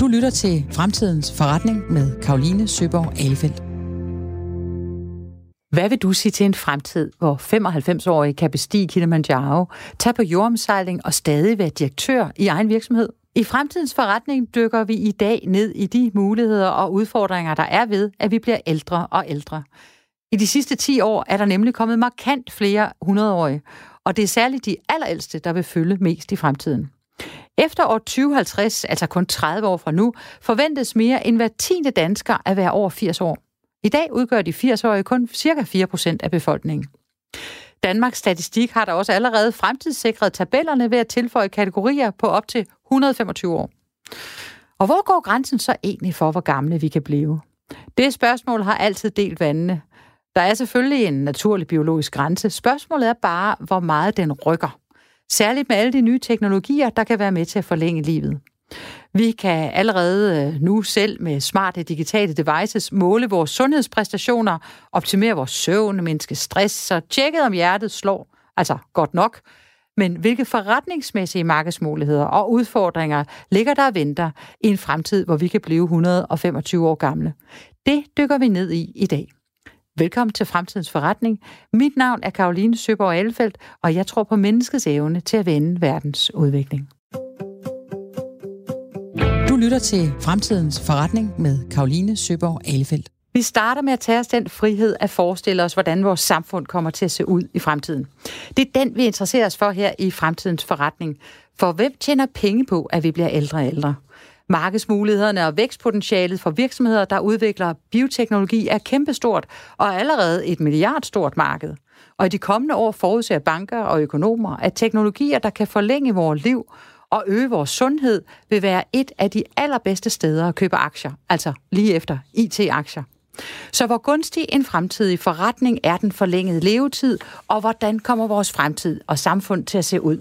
Du lytter til Fremtidens Forretning med Karoline Søborg Alefeldt. Hvad vil du sige til en fremtid, hvor 95-årige kan bestige Kilimanjaro, tage på jordomsejling og stadig være direktør i egen virksomhed? I fremtidens forretning dykker vi i dag ned i de muligheder og udfordringer, der er ved, at vi bliver ældre og ældre. I de sidste 10 år er der nemlig kommet markant flere 100-årige, og det er særligt de allerældste, der vil følge mest i fremtiden. Efter år 2050, altså kun 30 år fra nu, forventes mere end hver tiende dansker at være over 80 år. I dag udgør de 80-årige kun ca. 4% af befolkningen. Danmarks Statistik har der også allerede fremtidssikret tabellerne ved at tilføje kategorier på op til 125 år. Og hvor går grænsen så egentlig for, hvor gamle vi kan blive? Det spørgsmål har altid delt vandene. Der er selvfølgelig en naturlig biologisk grænse. Spørgsmålet er bare, hvor meget den rykker. Særligt med alle de nye teknologier, der kan være med til at forlænge livet. Vi kan allerede øh, nu selv med smarte digitale devices måle vores sundhedspræstationer, optimere vores søvn, mindske stress og tjekke, om hjertet slår. Altså godt nok. Men hvilke forretningsmæssige markedsmuligheder og udfordringer ligger der og venter i en fremtid, hvor vi kan blive 125 år gamle? Det dykker vi ned i i dag. Velkommen til Fremtidens Forretning. Mit navn er Karoline Søborg Alfeldt, og jeg tror på menneskets evne til at vende verdens udvikling. Du lytter til Fremtidens Forretning med Karoline Søborg Alefeldt. Vi starter med at tage os den frihed at forestille os, hvordan vores samfund kommer til at se ud i fremtiden. Det er den, vi interesserer os for her i Fremtidens Forretning. For hvem tjener penge på, at vi bliver ældre og ældre? Markedsmulighederne og vækstpotentialet for virksomheder, der udvikler bioteknologi, er kæmpestort og allerede et milliardstort marked. Og i de kommende år forudser banker og økonomer, at teknologier, der kan forlænge vores liv og øge vores sundhed, vil være et af de allerbedste steder at købe aktier, altså lige efter IT-aktier. Så hvor gunstig en fremtidig forretning er den forlængede levetid, og hvordan kommer vores fremtid og samfund til at se ud?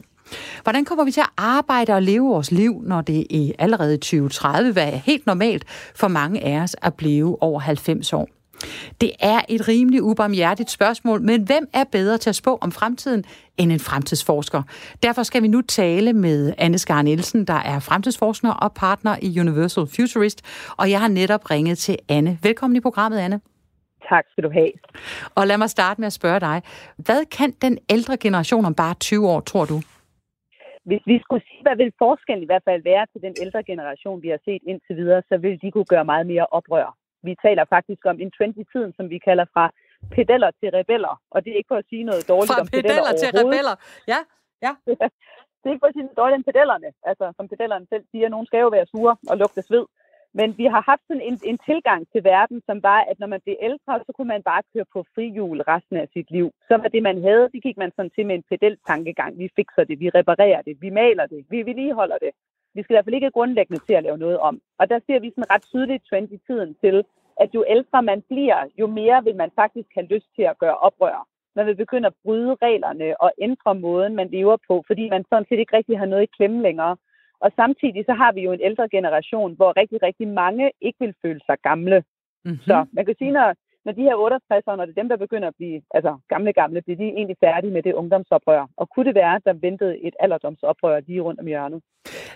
Hvordan kommer vi til at arbejde og leve vores liv, når det i allerede 2030 vil være helt normalt for mange af os at blive over 90 år? Det er et rimelig ubarmhjertigt spørgsmål, men hvem er bedre til at spå om fremtiden end en fremtidsforsker? Derfor skal vi nu tale med Anne Skar Nielsen, der er fremtidsforsker og partner i Universal Futurist, og jeg har netop ringet til Anne. Velkommen i programmet, Anne. Tak skal du have. Og lad mig starte med at spørge dig. Hvad kan den ældre generation om bare 20 år, tror du? Hvis vi skulle sige, hvad vil forskellen i hvert fald være til den ældre generation, vi har set indtil videre, så vil de kunne gøre meget mere oprør. Vi taler faktisk om en trend i tiden, som vi kalder fra pedeller til rebeller. Og det er ikke for at sige noget dårligt fra om pedeller pedeller til rebeller. Ja, ja. det er ikke for at sige noget dårligt om pedellerne. Altså, som pedellerne selv siger, nogen skal jo være sure og lugte sved. Men vi har haft sådan en, en tilgang til verden, som var, at når man blev ældre, så kunne man bare køre på frihjul resten af sit liv. Så var det, man havde, det gik man sådan til med en pedel-tankegang. Vi fikser det, vi reparerer det, vi maler det, vi vedligeholder det. Vi skal i hvert fald ikke grundlæggende til at lave noget om. Og der ser vi sådan ret tydelig trend i tiden til, at jo ældre man bliver, jo mere vil man faktisk have lyst til at gøre oprør. Man vil begynde at bryde reglerne og ændre måden, man lever på, fordi man sådan set ikke rigtig har noget i klemme længere. Og samtidig så har vi jo en ældre generation, hvor rigtig, rigtig mange ikke vil føle sig gamle. Mm-hmm. Så man kan sige, når, når de her 68'ere, når det er dem, der begynder at blive altså, gamle, gamle, bliver de egentlig færdige med det ungdomsoprør. Og kunne det være, at der ventede et alderdomsoprør lige rundt om hjørnet?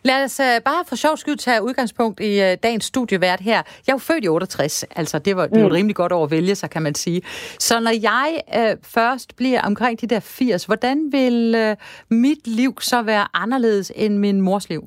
Lad os uh, bare for sjov skyld tage udgangspunkt i uh, dagens studievært her. Jeg er jo født i 68, altså det var, det var mm. rimelig godt over at vælge sig, kan man sige. Så når jeg uh, først bliver omkring de der 80, hvordan vil uh, mit liv så være anderledes end min mors liv?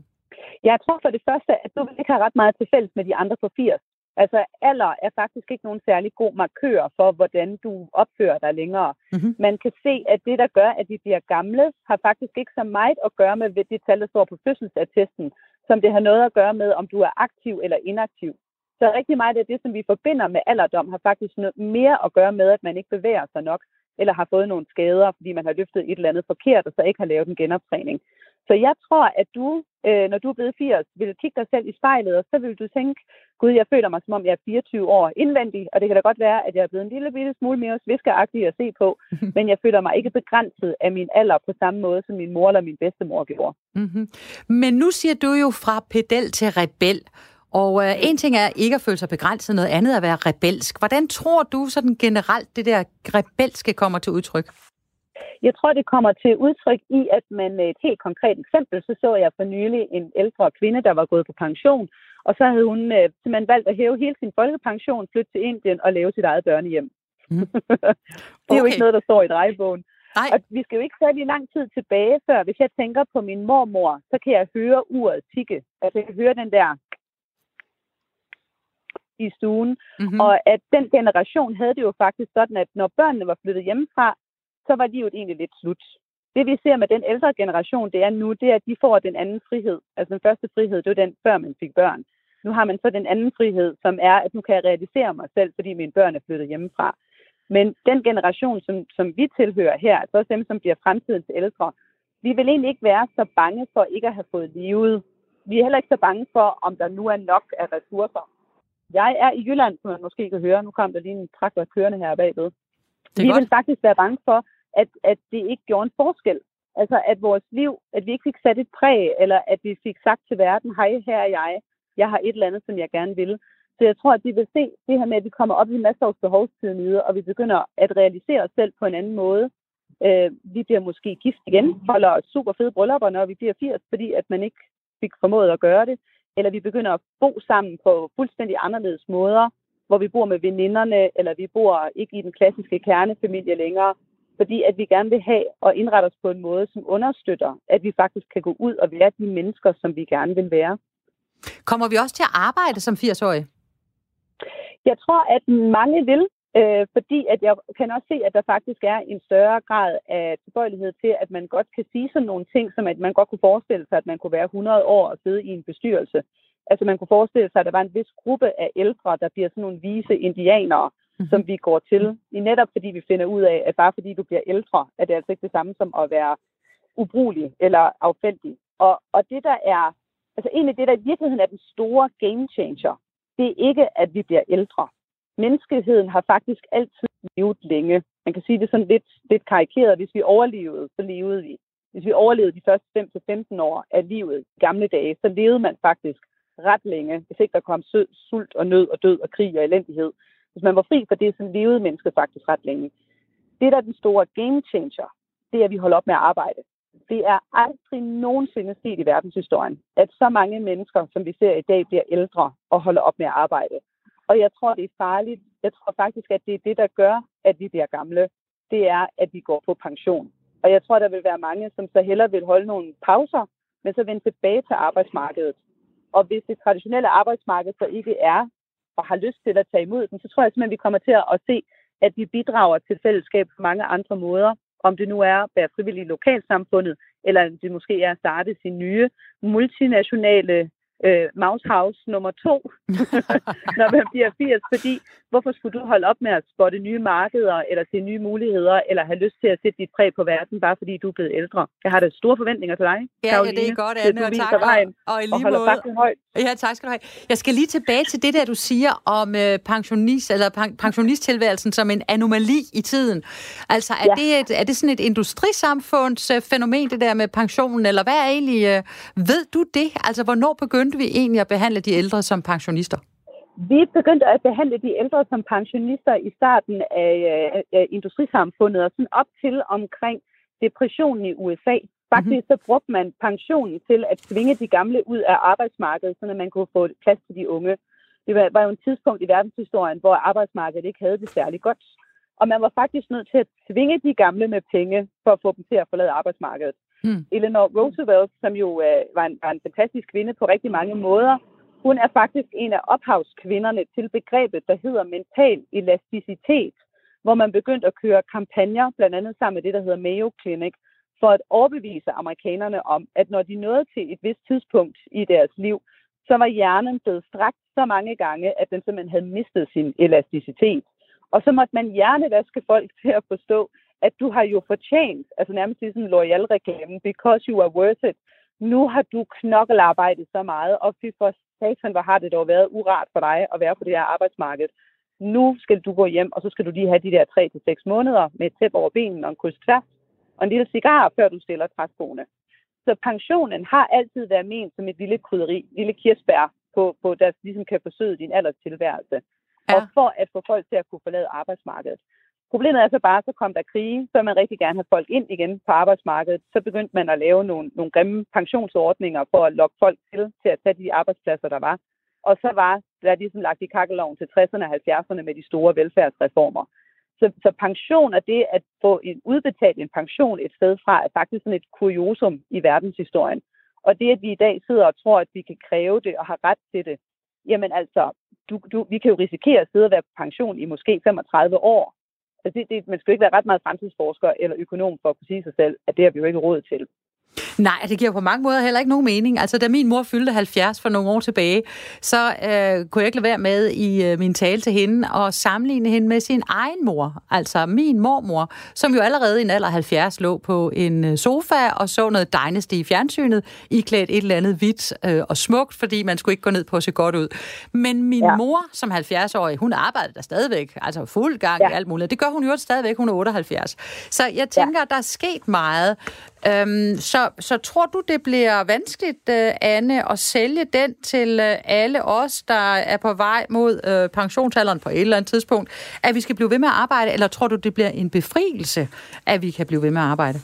Jeg tror for det første, at du vil ikke have ret meget til fælles med de andre på 80. Altså alder er faktisk ikke nogen særlig god markør for, hvordan du opfører dig længere. Mm-hmm. Man kan se, at det, der gør, at de bliver gamle, har faktisk ikke så meget at gøre med det tal, der står på fødselsattesten, som det har noget at gøre med, om du er aktiv eller inaktiv. Så rigtig meget af det, som vi forbinder med alderdom, har faktisk noget mere at gøre med, at man ikke bevæger sig nok, eller har fået nogle skader, fordi man har løftet et eller andet forkert, og så ikke har lavet en genoptræning. Så jeg tror, at du, øh, når du er blevet 80, vil kigge dig selv i spejlet, og så vil du tænke, gud, jeg føler mig som om, jeg er 24 år indvendig, og det kan da godt være, at jeg er blevet en lille bitte smule mere sviskeragtig at se på, men jeg føler mig ikke begrænset af min alder på samme måde, som min mor eller min bedstemor gjorde. Mm-hmm. Men nu siger du jo fra pedel til rebel, og øh, en ting er ikke at føle sig begrænset, noget andet er at være rebelsk. Hvordan tror du sådan generelt, det der rebelske kommer til udtryk? Jeg tror, det kommer til udtryk i, at man med et helt konkret eksempel, så så jeg for nylig en ældre kvinde, der var gået på pension, og så havde hun øh, simpelthen valgt at hæve hele sin folkepension, flytte til Indien og lave sit eget børnehjem. Mm. det er jo ikke noget, der står i drejebogen. Nej. Og vi skal jo ikke særlig lang tid tilbage, før hvis jeg tænker på min mormor, så kan jeg høre uret tikke. Altså jeg kan høre den der i stuen. Mm-hmm. Og at den generation havde det jo faktisk sådan, at når børnene var flyttet hjemmefra, så var livet egentlig lidt slut. Det vi ser med den ældre generation, det er nu, det er, at de får den anden frihed. Altså den første frihed, det var den, før man fik børn. Nu har man så den anden frihed, som er, at nu kan jeg realisere mig selv, fordi mine børn er flyttet hjemmefra. Men den generation, som, som vi tilhører her, altså også dem, som bliver fremtidens ældre, vi vil egentlig ikke være så bange for ikke at have fået livet. Vi er heller ikke så bange for, om der nu er nok af ressourcer. Jeg er i Jylland, som man måske kan høre. Nu kom der lige en traktor kørende her bagved. vi godt. vil faktisk være bange for, at, at det ikke gjorde en forskel. Altså, at vores liv, at vi ikke fik sat et præg, eller at vi fik sagt til verden, hej, her er jeg, jeg har et eller andet, som jeg gerne vil. Så jeg tror, at vi vil se det her med, at vi kommer op i Maslows behovspyramide, og vi begynder at realisere os selv på en anden måde. Øh, vi bliver måske gift igen, holder super fede bryllupper, når vi bliver 80, fordi at man ikke fik formået at gøre det. Eller vi begynder at bo sammen på fuldstændig anderledes måder, hvor vi bor med veninderne, eller vi bor ikke i den klassiske kernefamilie længere, fordi at vi gerne vil have og indrette os på en måde, som understøtter, at vi faktisk kan gå ud og være de mennesker, som vi gerne vil være. Kommer vi også til at arbejde som 80-årige? Jeg tror, at mange vil, øh, fordi at jeg kan også se, at der faktisk er en større grad af tilbøjelighed til, at man godt kan sige sådan nogle ting, som at man godt kunne forestille sig, at man kunne være 100 år og sidde i en bestyrelse. Altså man kunne forestille sig, at der var en vis gruppe af ældre, der bliver sådan nogle vise indianere, mm-hmm. som vi går til. I netop fordi vi finder ud af, at bare fordi du bliver ældre, er det altså ikke det samme som at være ubrugelig eller affældig. Og, og det der er, altså egentlig det der i virkeligheden er den store game changer, det er ikke, at vi bliver ældre. Menneskeheden har faktisk altid levet længe. Man kan sige det sådan lidt, lidt karikeret. Hvis vi overlevede, så levede vi. Hvis vi overlevede de første 5-15 år af livet i gamle dage, så levede man faktisk ret længe, hvis ikke der kom sult og nød og død og krig og elendighed. Hvis man var fri for det, så levede mennesket faktisk ret længe. Det, der er den store game changer, det er, at vi holder op med at arbejde. Det er aldrig nogensinde set i verdenshistorien, at så mange mennesker, som vi ser i dag, bliver ældre og holder op med at arbejde. Og jeg tror, det er farligt. Jeg tror faktisk, at det er det, der gør, at vi bliver gamle. Det er, at vi går på pension. Og jeg tror, der vil være mange, som så hellere vil holde nogle pauser, men så vende tilbage til arbejdsmarkedet. Og hvis det traditionelle arbejdsmarked så ikke er og har lyst til at tage imod den, så tror jeg simpelthen, at vi kommer til at se, at vi bidrager til fællesskab på mange andre måder. Om det nu er at være frivillig i lokalsamfundet, eller det måske er at starte sin nye multinationale øh, Mouse House nummer to, når man bliver 80, fordi hvorfor skulle du holde op med at spotte nye markeder, eller se nye muligheder, eller have lyst til at sætte dit præg på verden, bare fordi du er blevet ældre? Jeg har da store forventninger til dig, Ja, ja det er godt, Anne, og tak. Vejen, og, og, i lige og højt. Ja, tak skal du have. Jeg skal lige tilbage til det der, du siger om øh, pensionist, eller pen, pensionisttilværelsen som en anomali i tiden. Altså, er, ja. det, et, er det sådan et industrisamfunds øh, fænomen, det der med pensionen, eller hvad er egentlig, øh, ved du det? Altså, hvornår begyndte vi egentlig at behandle de ældre som pensionister? Vi begyndte at behandle de ældre som pensionister i starten af, af industrisamfundet, og sådan op til omkring depressionen i USA. Faktisk så brugte man pensionen til at tvinge de gamle ud af arbejdsmarkedet, så man kunne få plads til de unge. Det var, var jo en tidspunkt i verdenshistorien, hvor arbejdsmarkedet ikke havde det særlig godt. Og man var faktisk nødt til at tvinge de gamle med penge for at få dem til at forlade arbejdsmarkedet. Hmm. Eleanor Roosevelt, som jo øh, var, en, var en fantastisk kvinde på rigtig mange måder, hun er faktisk en af ophavskvinderne til begrebet, der hedder mental elasticitet, hvor man begyndte at køre kampagner, blandt andet sammen med det, der hedder Mayo Clinic, for at overbevise amerikanerne om, at når de nåede til et vist tidspunkt i deres liv, så var hjernen blevet strakt så mange gange, at den simpelthen havde mistet sin elasticitet. Og så måtte man hjernevaske folk til at forstå, at du har jo fortjent, altså nærmest sådan en loyal reklame, because you are worth it. Nu har du knokkelarbejdet så meget, og fy for satan, hvor har det dog været urart for dig at være på det her arbejdsmarked. Nu skal du gå hjem, og så skal du lige have de der 3-6 måneder med et tæp over benen og en kryds tværs, og en lille cigar, før du stiller træskoene. Så pensionen har altid været ment som et lille krydderi, lille kirsebær, på, på der ligesom kan forsøge din alderstilværelse. Ja. Og for at få folk til at kunne forlade arbejdsmarkedet. Problemet er så bare, så kom der krige, så man rigtig gerne have folk ind igen på arbejdsmarkedet. Så begyndte man at lave nogle, nogle grimme pensionsordninger for at lokke folk til, til at tage de arbejdspladser, der var. Og så var der ligesom lagt i kakkeloven til 60'erne og 70'erne med de store velfærdsreformer. Så, så pension er det at få en udbetalt en pension et sted fra, er faktisk sådan et kuriosum i verdenshistorien. Og det, at vi i dag sidder og tror, at vi kan kræve det og har ret til det, jamen altså, du, du, vi kan jo risikere at sidde og være på pension i måske 35 år. Altså det, det, man skal jo ikke være ret meget fremtidsforsker eller økonom for at kunne sige sig selv, at det har vi jo ikke råd til. Nej, det giver på mange måder heller ikke nogen mening. Altså, da min mor fyldte 70 for nogle år tilbage, så øh, kunne jeg ikke lade være med i øh, min tale til hende og sammenligne hende med sin egen mor. Altså min mormor, som jo allerede i en alder 70 lå på en øh, sofa og så noget Dynasty i fjernsynet, iklædt et eller andet hvidt øh, og smukt, fordi man skulle ikke gå ned på at se godt ud. Men min ja. mor, som 70-årig, hun arbejdede der stadigvæk, altså fuld gang ja. i alt muligt. Det gør hun jo stadigvæk, hun er 78. Så jeg tænker, ja. der er sket meget. Øhm, så, så tror du, det bliver vanskeligt, øh, Anne, at sælge den til øh, alle os, der er på vej mod øh, pensionsalderen på et eller andet tidspunkt, at vi skal blive ved med at arbejde, eller tror du, det bliver en befrielse, at vi kan blive ved med at arbejde?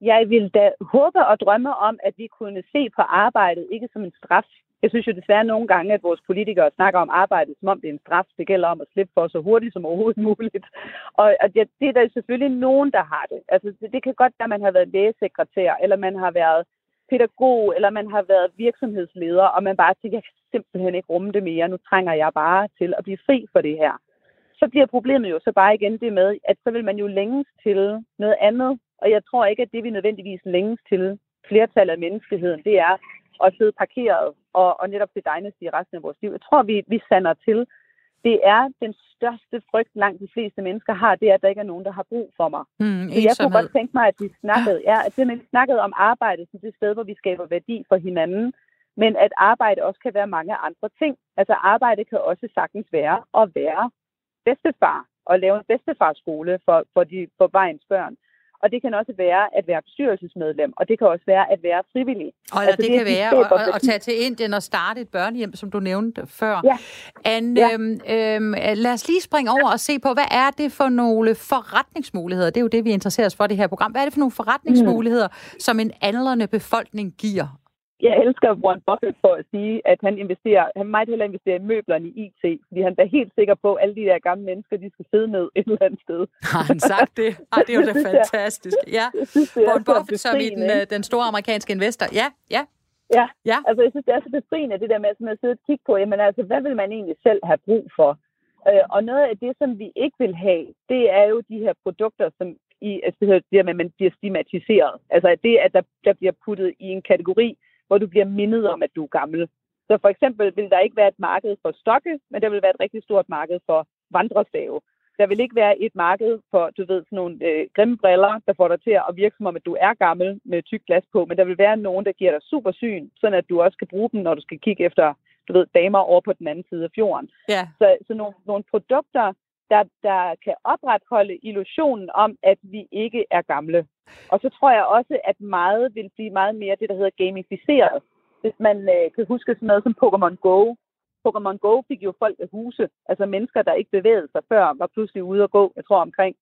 Jeg vil da håbe og drømme om, at vi kunne se på arbejdet ikke som en straf, jeg synes jo desværre nogle gange, at vores politikere snakker om arbejdet, som om det er en straf. Det gælder om at slippe for så hurtigt som overhovedet muligt. Og at det, det er der selvfølgelig nogen, der har det. Altså, det, det kan godt være, at man har været lægesekretær, eller man har været pædagog, eller man har været virksomhedsleder, og man bare tænker, jeg kan simpelthen ikke rumme det mere. Nu trænger jeg bare til at blive fri for det her. Så bliver problemet jo så bare igen det med, at så vil man jo længes til noget andet. Og jeg tror ikke, at det vi nødvendigvis længes til, flertallet af menneskeheden, det er at sidde parkeret og, og netop til Dynasty i resten af vores liv. Jeg tror, vi, vi sander til. Det er den største frygt, langt de fleste mennesker har, det er, at der ikke er nogen, der har brug for mig. Mm, så jeg kunne godt tænke mig, at vi snakkede, ja, at man snakkede om arbejde som det sted, hvor vi skaber værdi for hinanden, men at arbejde også kan være mange andre ting. Altså arbejde kan også sagtens være at være bedstefar og lave en bedstefarskole for, for, de, for vejens børn. Og det kan også være at være bestyrelsesmedlem, og det kan også være at være frivillig. Og altså, det, det kan være at, at tage til Indien og starte et børnehjem, som du nævnte før. Ja. Anne, ja. Øhm, øhm, lad os lige springe over og se på, hvad er det for nogle forretningsmuligheder? Det er jo det, vi interesserer os for det her program. Hvad er det for nogle forretningsmuligheder, mm. som en aldrende befolkning giver? Jeg elsker Warren Buffett for at sige, at han investerer, han meget hellere investerer i møblerne i IT, fordi han er helt sikker på, at alle de der gamle mennesker, de skal sidde ned et eller andet sted. Har han sagt det? Ej, det er jo da fantastisk. Ja, Warren Buffett som i den, øh, den store amerikanske investor. Ja, ja. Ja, ja. altså jeg synes, det er så befriende, det der med at sidde og kigge på, jamen altså, hvad vil man egentlig selv have brug for? Øh, og noget af det, som vi ikke vil have, det er jo de her produkter, som i, altså, det her med, at man bliver stigmatiseret. Altså det, at der, der bliver puttet i en kategori, hvor du bliver mindet om, at du er gammel. Så for eksempel vil der ikke være et marked for stokke, men der vil være et rigtig stort marked for vandrestave. Der vil ikke være et marked for, du ved, sådan nogle øh, grimme briller, der får dig til at virke som om, at du er gammel med tyk glas på, men der vil være nogen, der giver dig super syn, sådan at du også kan bruge dem, når du skal kigge efter, du ved, damer over på den anden side af fjorden. Ja. Så, så nogle, nogle produkter, der, der kan opretholde illusionen om, at vi ikke er gamle. Og så tror jeg også, at meget vil blive meget mere det, der hedder gamificeret. Hvis man øh, kan huske sådan noget som Pokémon Go. Pokémon Go fik jo folk af huse, altså mennesker, der ikke bevægede sig før, var pludselig ude at gå, jeg tror omkring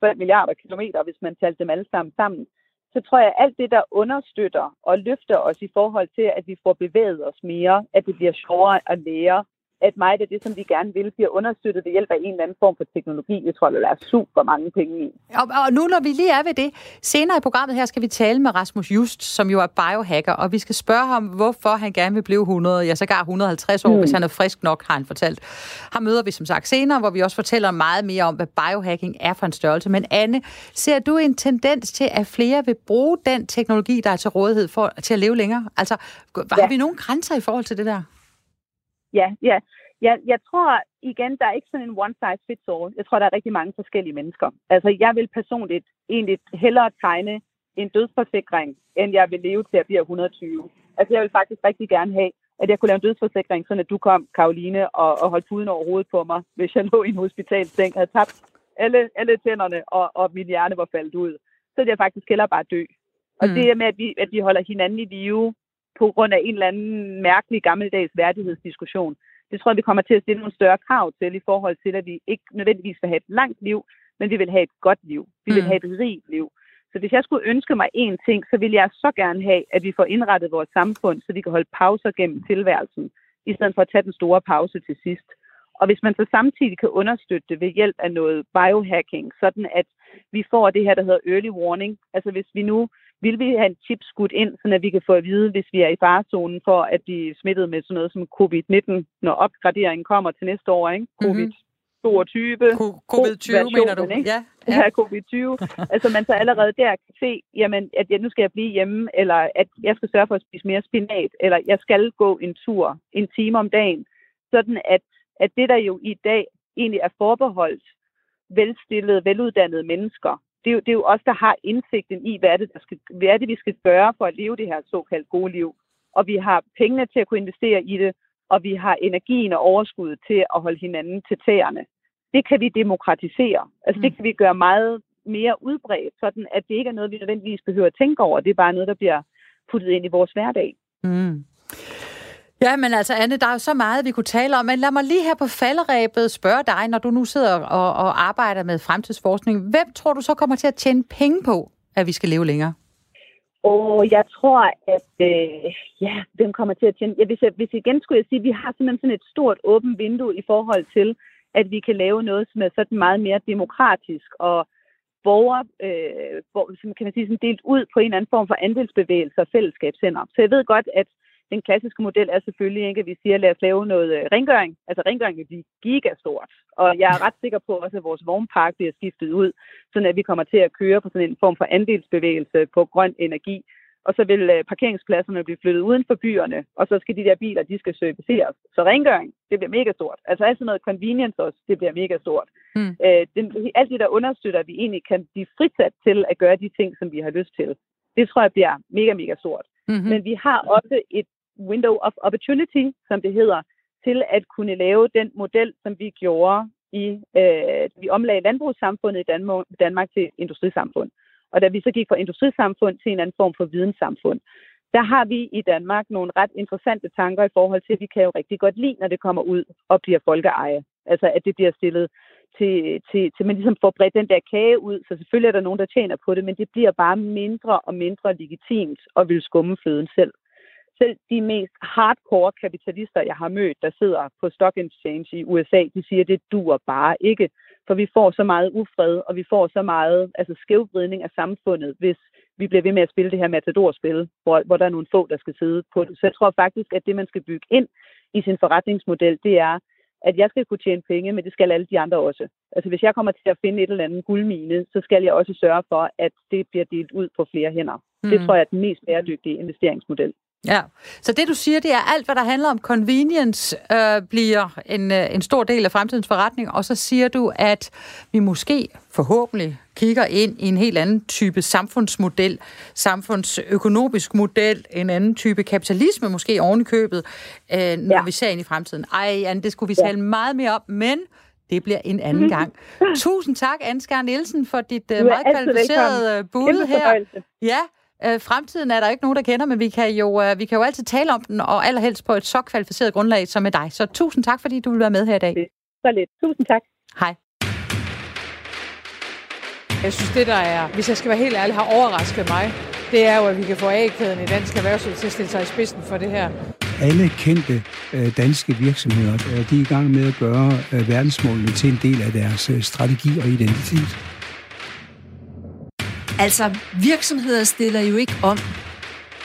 12 milliarder kilometer, hvis man talte dem alle sammen sammen. Så tror jeg, at alt det, der understøtter og løfter os i forhold til, at vi får bevæget os mere, at det bliver sjovere at lære, at meget af det, som vi gerne vil, bliver understøttet ved hjælp af en eller anden form for teknologi. Jeg tror, der er super mange penge i. Og, og nu, når vi lige er ved det, senere i programmet her skal vi tale med Rasmus Just, som jo er biohacker, og vi skal spørge ham, hvorfor han gerne vil blive 100, ja sågar 150 år, mm. hvis han er frisk nok, har han fortalt. Ham møder vi som sagt senere, hvor vi også fortæller meget mere om, hvad biohacking er for en størrelse. Men Anne, ser du en tendens til, at flere vil bruge den teknologi, der er til rådighed for, til at leve længere? Altså, har ja. vi nogle grænser i forhold til det der? Ja, ja. Jeg, jeg tror igen, der er ikke sådan en one size fits all. Jeg tror, der er rigtig mange forskellige mennesker. Altså, jeg vil personligt egentlig hellere tegne en dødsforsikring, end jeg vil leve til at blive 120. Altså, jeg vil faktisk rigtig gerne have, at jeg kunne lave en dødsforsikring, sådan at du kom, Karoline, og, og holdt puden over hovedet på mig, hvis jeg lå i en hospitalseng, havde tabt alle, alle tænderne, og, og min hjerne var faldet ud. Så ville jeg faktisk hellere bare dø. Og mm. det med, at vi, at vi holder hinanden i live, på grund af en eller anden mærkelig gammeldags værdighedsdiskussion. Det tror jeg, vi kommer til at stille nogle større krav til i forhold til, at vi ikke nødvendigvis vil have et langt liv, men vi vil have et godt liv. Vi vil Mm. have et rigt liv. Så hvis jeg skulle ønske mig én ting, så ville jeg så gerne have, at vi får indrettet vores samfund, så vi kan holde pauser gennem tilværelsen, i stedet for at tage den store pause til sidst. Og hvis man så samtidig kan understøtte det ved hjælp af noget biohacking, sådan at vi får det her, der hedder early warning. Altså hvis vi nu vil vi have en chip skudt ind, så vi kan få at vide, hvis vi er i farezonen for at blive smittet med sådan noget som covid-19, når opgraderingen kommer til næste år, ikke? Mhm. Covid-22, Co- Covid-20, mener du? ikke? Ja, ja. ja. her covid-20. altså man så allerede der kan se, jamen, at jeg, nu skal jeg blive hjemme, eller at jeg skal sørge for at spise mere spinat, eller jeg skal gå en tur en time om dagen. Sådan at, at det, der jo i dag egentlig er forbeholdt velstillede, veluddannede mennesker, det er, jo, det er jo os, der har indsigten i, hvad er, det, der skal, hvad er det, vi skal gøre for at leve det her såkaldt gode liv. Og vi har pengene til at kunne investere i det, og vi har energien og overskuddet til at holde hinanden til tæerne. Det kan vi demokratisere. Altså det Mm. kan vi gøre meget mere udbredt, sådan at det ikke er noget, vi nødvendigvis behøver at tænke over. Det er bare noget, der bliver puttet ind i vores hverdag. Mm. Ja, men altså Anne, der er jo så meget, vi kunne tale om, men lad mig lige her på falderæbet spørge dig, når du nu sidder og, og arbejder med fremtidsforskning. Hvem tror du så kommer til at tjene penge på, at vi skal leve længere? Og jeg tror, at øh, ja, hvem kommer til at tjene? Ja, hvis, jeg, hvis igen skulle jeg sige, at vi har simpelthen sådan et stort åbent vindue i forhold til, at vi kan lave noget, som er sådan meget mere demokratisk og borger, øh, hvor, som kan man sige, sådan delt ud på en eller anden form for andelsbevægelser og fællesskabscenter. Så jeg ved godt, at den klassiske model er selvfølgelig ikke, at vi siger, lad os lave noget øh, rengøring. Altså rengøring vil blive gigastort. Og jeg er ret sikker på også, at vores vognpark bliver skiftet ud, sådan at vi kommer til at køre på sådan en form for andelsbevægelse på grøn energi. Og så vil øh, parkeringspladserne blive flyttet uden for byerne, og så skal de der biler, de skal serviceres. Så rengøring, det bliver mega stort. Altså alt sådan noget convenience også, det bliver mega stort. Mm. Øh, det, alt det, der understøtter, at vi egentlig kan blive fritsat til at gøre de ting, som vi har lyst til. Det tror jeg bliver mega, mega stort. Mm-hmm. Men vi har også et window of opportunity, som det hedder, til at kunne lave den model, som vi gjorde i, øh, vi omlagde landbrugssamfundet i Danmark, Danmark til industrisamfund. Og da vi så gik fra industrisamfund til en anden form for videnssamfund, der har vi i Danmark nogle ret interessante tanker i forhold til, at vi kan jo rigtig godt lide, når det kommer ud og bliver folkeeje. Altså at det bliver stillet til, til, til man ligesom får bredt den der kage ud, så selvfølgelig er der nogen, der tjener på det, men det bliver bare mindre og mindre legitimt at vil skumme føden selv selv de mest hardcore kapitalister, jeg har mødt, der sidder på Stock Exchange i USA, de siger, at det dur bare ikke. For vi får så meget ufred, og vi får så meget altså skævvridning af samfundet, hvis vi bliver ved med at spille det her matadorspil, hvor, hvor der er nogle få, der skal sidde på det. Så jeg tror faktisk, at det, man skal bygge ind i sin forretningsmodel, det er, at jeg skal kunne tjene penge, men det skal alle de andre også. Altså hvis jeg kommer til at finde et eller andet guldmine, så skal jeg også sørge for, at det bliver delt ud på flere hænder. Mm. Det tror jeg er den mest bæredygtige investeringsmodel. Ja, så det du siger, det er alt, hvad der handler om convenience, øh, bliver en, øh, en stor del af fremtidens forretning, og så siger du, at vi måske forhåbentlig kigger ind i en helt anden type samfundsmodel, samfundsøkonomisk model, en anden type kapitalisme måske oven i købet, øh, når ja. vi ser ind i fremtiden. Ej, Anne, det skulle vi tale ja. meget mere om, men det bliver en anden gang. Tusind tak, Ansgar Nielsen, for dit uh, meget kvalificerede bud her. Ja, Øh, fremtiden er der ikke nogen, der kender, men vi kan, jo, øh, vi kan jo altid tale om den, og allerhelst på et så kvalificeret grundlag som med dig. Så tusind tak, fordi du vil være med her i dag. Så lidt. Tusind tak. Hej. Jeg synes, det der er, hvis jeg skal være helt ærlig, har overrasket mig, det er jo, at vi kan få A-kæden i dansk erhvervsliv til at stille sig i spidsen for det her. Alle kendte øh, danske virksomheder, øh, de er i gang med at gøre øh, verdensmålene til en del af deres øh, strategi og identitet. Altså, virksomheder stiller jo ikke om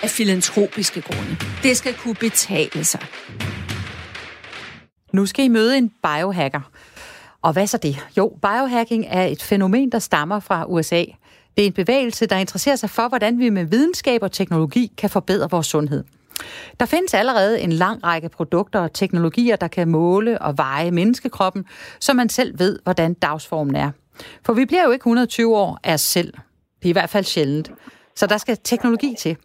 af filantropiske grunde. Det skal kunne betale sig. Nu skal I møde en biohacker. Og hvad så det? Jo, biohacking er et fænomen, der stammer fra USA. Det er en bevægelse, der interesserer sig for, hvordan vi med videnskab og teknologi kan forbedre vores sundhed. Der findes allerede en lang række produkter og teknologier, der kan måle og veje menneskekroppen, så man selv ved, hvordan dagsformen er. For vi bliver jo ikke 120 år af os selv. Det er i hvert fald sjældent. Så der skal teknologi til.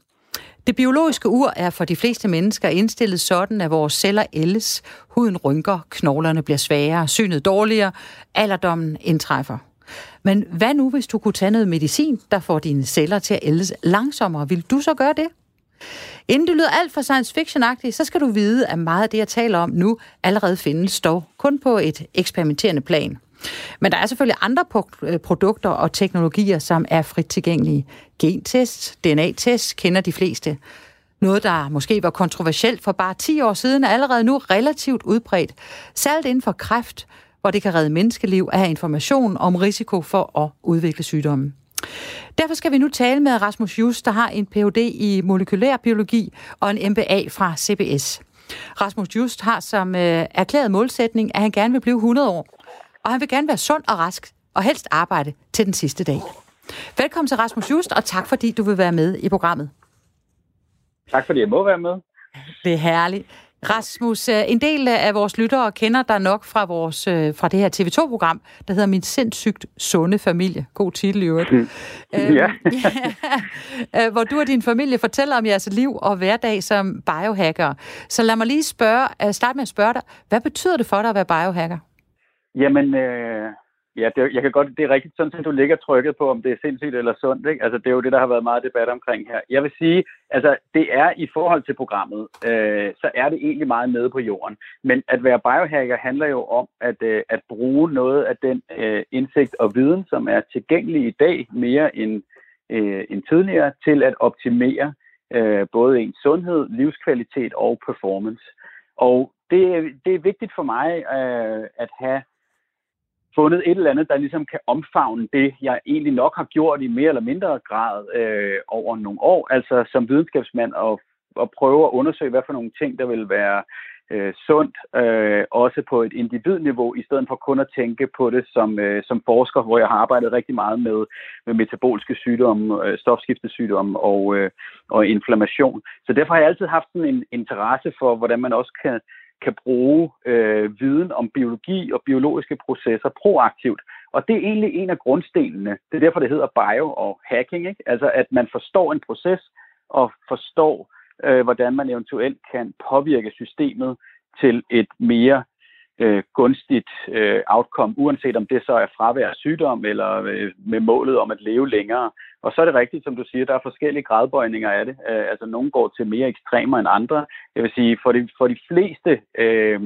Det biologiske ur er for de fleste mennesker indstillet sådan, at vores celler ældes, huden rynker, knoglerne bliver svagere, synet dårligere, alderdommen indtræffer. Men hvad nu, hvis du kunne tage noget medicin, der får dine celler til at ældes langsommere? Vil du så gøre det? Inden det lyder alt for science fiction så skal du vide, at meget af det, jeg taler om nu, allerede findes dog kun på et eksperimenterende plan. Men der er selvfølgelig andre øh, produkter og teknologier, som er frit tilgængelige. Gentest, DNA-test kender de fleste. Noget, der måske var kontroversielt for bare 10 år siden, er allerede nu relativt udbredt. Særligt inden for kræft, hvor det kan redde menneskeliv at have information om risiko for at udvikle sygdommen. Derfor skal vi nu tale med Rasmus Just, der har en Ph.D. i molekylær biologi og en MBA fra CBS. Rasmus Just har som øh, erklæret målsætning, at han gerne vil blive 100 år. Og han vil gerne være sund og rask, og helst arbejde til den sidste dag. Velkommen til Rasmus Just, og tak fordi du vil være med i programmet. Tak fordi jeg må være med. Det er herligt. Rasmus, øh, en del af vores lyttere kender dig nok fra, vores, øh, fra det her TV2-program, der hedder Min sindssygt sunde familie. God titel i øvrigt. Mm. Øhm, ja. ja. Hvor du og din familie fortæller om jeres liv og hverdag som biohacker. Så lad mig lige spørge, starte med at spørge dig, hvad betyder det for dig at være biohacker? Jamen, øh, Ja, det, jeg kan godt, det er rigtigt, sådan at du ligger trykket på, om det er sindssygt eller sundt. Ikke? Altså, det er jo det, der har været meget debat omkring her. Jeg vil sige, altså, det er i forhold til programmet, øh, så er det egentlig meget nede på jorden. Men at være biohacker handler jo om at, øh, at bruge noget af den øh, indsigt og viden, som er tilgængelig i dag mere end, øh, end tidligere, til at optimere øh, både ens sundhed, livskvalitet og performance. Og det, det er vigtigt for mig øh, at have fundet et eller andet, der ligesom kan omfavne det, jeg egentlig nok har gjort i mere eller mindre grad øh, over nogle år, altså som videnskabsmand og, og prøve at undersøge, hvad for nogle ting, der vil være øh, sundt, øh, også på et individniveau, i stedet for kun at tænke på det som, øh, som forsker, hvor jeg har arbejdet rigtig meget med, med metabolske sygdomme, øh, stofskiftesygdomme og, øh, og inflammation. Så derfor har jeg altid haft en interesse for, hvordan man også kan kan bruge øh, viden om biologi og biologiske processer proaktivt. Og det er egentlig en af grundstenene. Det er derfor, det hedder bio og hacking. Ikke? Altså, at man forstår en proces og forstår, øh, hvordan man eventuelt kan påvirke systemet til et mere øh, gunstigt øh, outcome, uanset om det så er fravær af sygdom eller øh, med målet om at leve længere. Og så er det rigtigt, som du siger, der er forskellige gradbøjninger af det. Øh, altså nogle går til mere ekstremer end andre. Jeg vil sige, for de, for de fleste øh,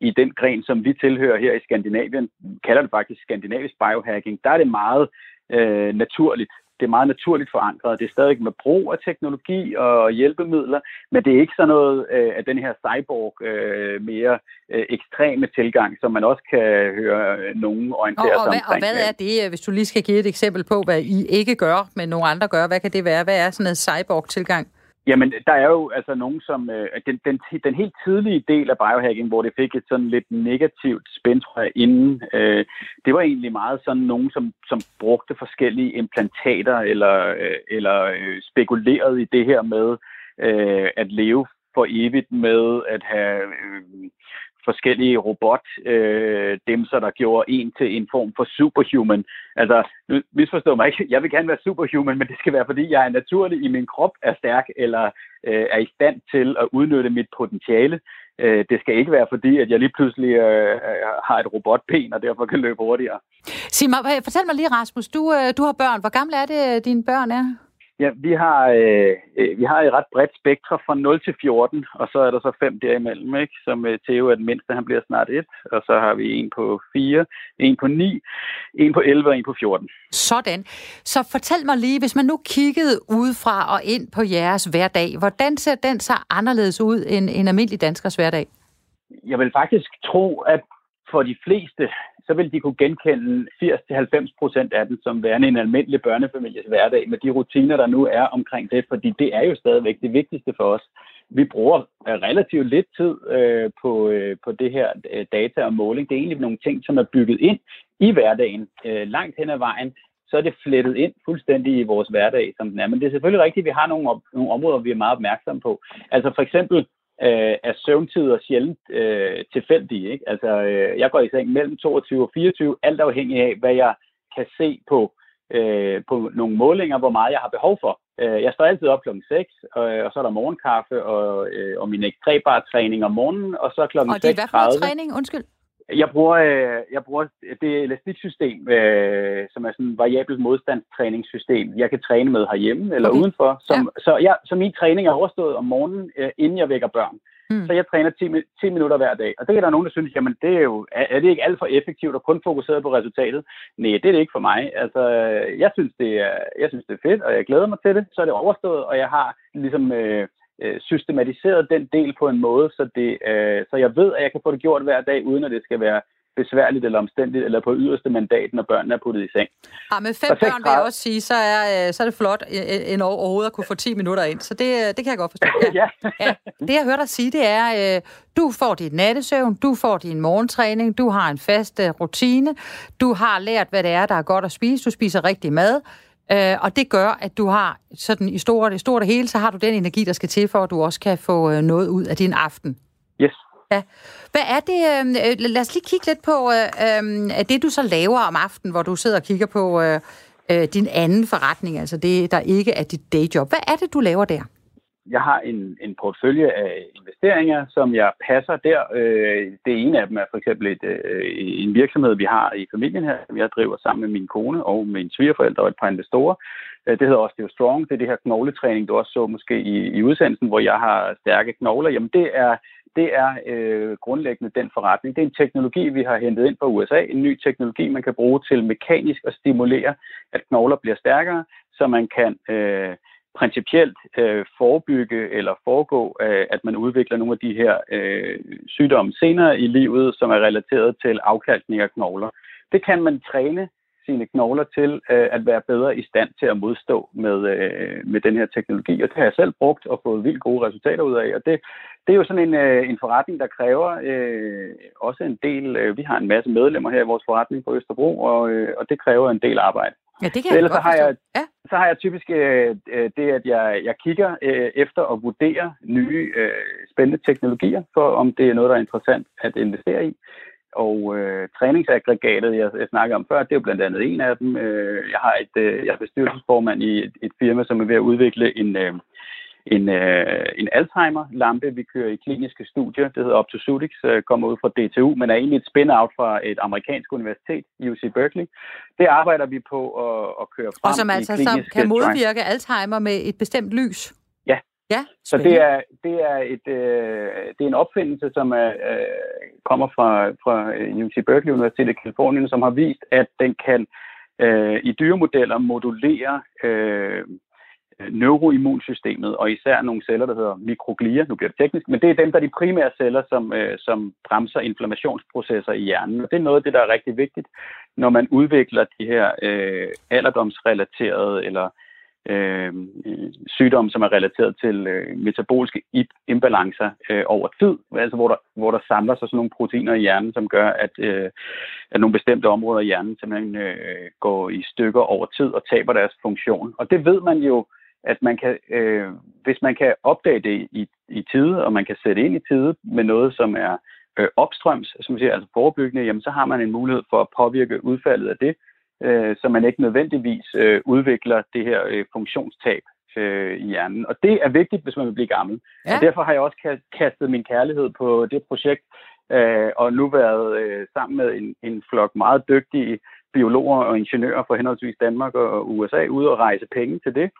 i den gren, som vi tilhører her i Skandinavien, kalder det faktisk skandinavisk biohacking, der er det meget øh, naturligt det er meget naturligt forankret. Det er stadig med brug af teknologi og hjælpemidler, men det er ikke sådan noget øh, af den her cyborg øh, mere øh, ekstreme tilgang, som man også kan høre nogen orientere og, og sig hvad, omkring. Og hvad er det, hvis du lige skal give et eksempel på, hvad I ikke gør, men nogle andre gør? Hvad kan det være? Hvad er sådan en cyborg-tilgang? Jamen, der er jo altså nogen, som... Øh, den, den, den helt tidlige del af biohacking, hvor det fik et sådan lidt negativt spænd, tror jeg, inden, øh, det var egentlig meget sådan nogen, som, som brugte forskellige implantater eller, øh, eller øh, spekulerede i det her med øh, at leve for evigt med at have øh, forskellige robot øh, så der gjorde en til en form for superhuman. Altså, nu misforstå mig ikke, jeg vil gerne være superhuman, men det skal være, fordi jeg er naturlig i min krop, er stærk eller øh, er i stand til at udnytte mit potentiale. Øh, det skal ikke være, fordi at jeg lige pludselig øh, øh har et robotben, og derfor kan løbe hurtigere. Sig mig, fortæl mig lige, Rasmus, du, øh, du har børn. Hvor gamle er det, øh, dine børn er? Ja, vi har, øh, øh, vi har et ret bredt spektrum fra 0 til 14, og så er der så fem derimellem, ikke? som øh, Theo er den mindste, han bliver snart et, og så har vi en på 4, en på 9, en på 11 og en på 14. Sådan. Så fortæl mig lige, hvis man nu kiggede udefra og ind på jeres hverdag, hvordan ser den så anderledes ud end en almindelig danskers hverdag? Jeg vil faktisk tro, at for de fleste, så vil de kunne genkende 80-90 procent af den som værende en almindelig børnefamilies hverdag med de rutiner, der nu er omkring det, fordi det er jo stadigvæk det vigtigste for os. Vi bruger øh, relativt lidt tid øh, på, øh, på det her øh, data og måling. Det er egentlig nogle ting, som er bygget ind i hverdagen øh, langt hen ad vejen, så er det flettet ind fuldstændig i vores hverdag, som den er. Men det er selvfølgelig rigtigt, at vi har nogle, nogle områder, vi er meget opmærksomme på. Altså for eksempel øh, er søvntider sjældent øh, tilfældige. Ikke? Altså, øh, jeg går i seng mellem 22 og 24, alt afhængig af, hvad jeg kan se på, øh, på nogle målinger, hvor meget jeg har behov for. Øh, jeg står altid op klokken 6, og, og så er der morgenkaffe og, øh, og min ekstrembare træning om morgenen, og så klokken 6.30. Og det er hvad for træning? Undskyld. Jeg bruger, øh, jeg bruger det elastiksystem, øh, som er sådan et variabelt modstandstræningssystem, jeg kan træne med herhjemme eller okay. udenfor. Som, ja. så, ja, så min træning er overstået om morgenen, øh, inden jeg vækker børn. Mm. Så jeg træner 10, 10 minutter hver dag. Og det er der nogen, der synes, jamen det er jo, er, er det ikke alt for effektivt og kun fokuseret på resultatet? Nej, det er det ikke for mig. Altså, jeg synes, det er, jeg synes, det er fedt, og jeg glæder mig til det. Så er det overstået, og jeg har ligesom øh, øh, systematiseret den del på en måde, så, det, øh, så jeg ved, at jeg kan få det gjort hver dag, uden at det skal være besværligt eller omstændigt, eller på yderste mandat, når børnene er puttet i seng. Ja, med fem børn vil jeg også sige, så er, øh, så er det flot en overhovedet at kunne få 10 minutter ind. Så det, det kan jeg godt forstå. Ja. ja. ja. Det jeg hørte dig sige, det er, øh, du får dit nattesøvn, du får din morgentræning, du har en fast øh, rutine, du har lært, hvad det er, der er godt at spise, du spiser rigtig mad, Øh, og det gør, at du har sådan i stort, i stort og hele, så har du den energi, der skal til for, at du også kan få øh, noget ud af din aften. Yes. Ja. Hvad er det? Øh, lad os lige kigge lidt på øh, det, du så laver om aftenen, hvor du sidder og kigger på øh, øh, din anden forretning, altså det, der ikke er dit dayjob. Hvad er det, du laver der? Jeg har en, en portefølje af investeringer, som jeg passer der. Øh, det ene af dem er for eksempel et, øh, en virksomhed, vi har i familien her, som jeg driver sammen med min kone og min svigerforældre og et par investorer. Øh, det hedder også Strong. Det er det her knogletræning, du også så måske i, i udsendelsen, hvor jeg har stærke knogler. Jamen det er det er øh, grundlæggende den forretning. Det er en teknologi, vi har hentet ind fra USA. En ny teknologi, man kan bruge til mekanisk at stimulere, at knogler bliver stærkere, så man kan øh, principielt øh, forebygge eller foregå, øh, at man udvikler nogle af de her øh, sygdomme senere i livet, som er relateret til afkalkning af knogler. Det kan man træne sine knogler til øh, at være bedre i stand til at modstå med, øh, med den her teknologi. Og det har jeg selv brugt og fået vildt gode resultater ud af. Og det, det er jo sådan en, øh, en forretning, der kræver øh, også en del... Øh, vi har en masse medlemmer her i vores forretning på Østerbro, og, øh, og det kræver en del arbejde. Ja, det kan jeg Ellers så har jeg, ja. så har jeg typisk øh, øh, det, at jeg, jeg kigger øh, efter at vurdere nye øh, spændende teknologier, for om det er noget, der er interessant at investere i. Og øh, træningsaggregatet, jeg, jeg snakker om før, det er jo blandt andet en af dem. Øh, jeg har et, øh, jeg er bestyrelsesformand i et, et firma, som er ved at udvikle en, øh, en, øh, en Alzheimer-lampe, vi kører i kliniske studier. Det hedder Optosutics, øh, kommer ud fra DTU, men er egentlig et spin-out fra et amerikansk universitet, UC Berkeley. Det arbejder vi på at, at køre frem Og som altså som kan modvirke Alzheimer med et bestemt lys? Ja. Ja, så det er, det er, et, øh, det er en opfindelse, som er, øh, kommer fra, fra UC Berkeley Universitet i Kalifornien, som har vist, at den kan øh, i dyremodeller modulere øh, Øh, neuroimmunsystemet, og især nogle celler, der hedder mikroglia, nu bliver det teknisk, men det er dem, der er de primære celler, som, øh, som bremser inflammationsprocesser i hjernen. Og det er noget af det, der er rigtig vigtigt, når man udvikler de her øh, alderdomsrelaterede eller øh, sygdomme, som er relateret til øh, metaboliske imbalancer øh, over tid, altså hvor der, hvor der samler sig sådan nogle proteiner i hjernen, som gør, at, øh, at nogle bestemte områder i hjernen simpelthen øh, går i stykker over tid og taber deres funktion. Og det ved man jo, at man kan, øh, hvis man kan opdage det i, i tide, og man kan sætte ind i tide med noget, som er øh, opstrøms, som siger, altså forebyggende, jamen så har man en mulighed for at påvirke udfaldet af det, øh, så man ikke nødvendigvis øh, udvikler det her øh, funktionstab øh, i hjernen. Og det er vigtigt, hvis man vil blive gammel. Ja. Og derfor har jeg også kastet min kærlighed på det projekt, øh, og nu været øh, sammen med en, en flok meget dygtige biologer og ingeniører fra henholdsvis Danmark og USA ude og rejse penge til det.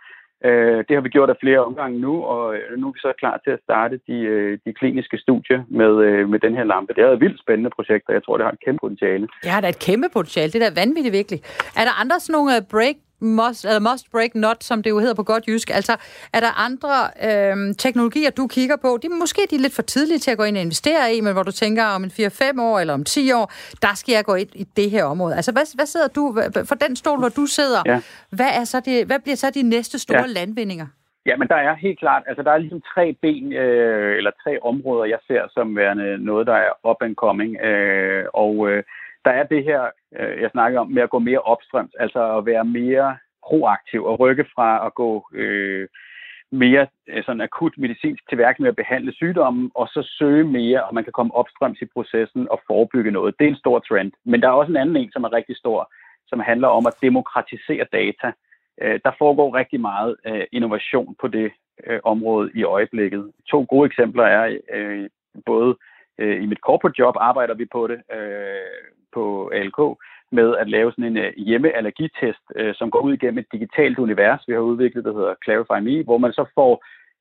Øh, det har vi gjort af flere omgange nu, og øh, nu er vi så klar til at starte de, øh, de kliniske studier med, øh, med den her lampe. Det er et vildt spændende projekt, og jeg tror, det har et kæmpe potentiale. Det har da et kæmpe potentiale. Det er da vanvittigt virkelig. Er der andre sådan nogle break must, eller must break not, som det jo hedder på godt jysk. Altså, er der andre øh, teknologier, du kigger på? De, måske de er lidt for tidlige til at gå ind og investere i, men hvor du tænker, om en 4-5 år eller om 10 år, der skal jeg gå ind i det her område. Altså, hvad, hvad sidder du, for den stol, hvor du sidder, ja. hvad, er så det, hvad bliver så de næste store ja. landvindinger? Ja, men der er helt klart, altså der er ligesom tre ben, øh, eller tre områder, jeg ser som værende noget, der er up and coming, øh, og øh, der er det her, øh, jeg snakker om, med at gå mere opstrøms, altså at være mere proaktiv og rykke fra at gå øh, mere øh, sådan akut medicinsk til værk med at behandle sygdommen, og så søge mere, og man kan komme opstrøms i processen og forebygge noget. Det er en stor trend. Men der er også en anden en, som er rigtig stor, som handler om at demokratisere data. Øh, der foregår rigtig meget øh, innovation på det øh, område i øjeblikket. To gode eksempler er øh, både øh, i mit corporate job arbejder vi på det, øh, på ALK med at lave sådan en øh, hjemmeallergitest, øh, som går ud igennem et digitalt univers, vi har udviklet, der hedder Clarify Me, hvor man så får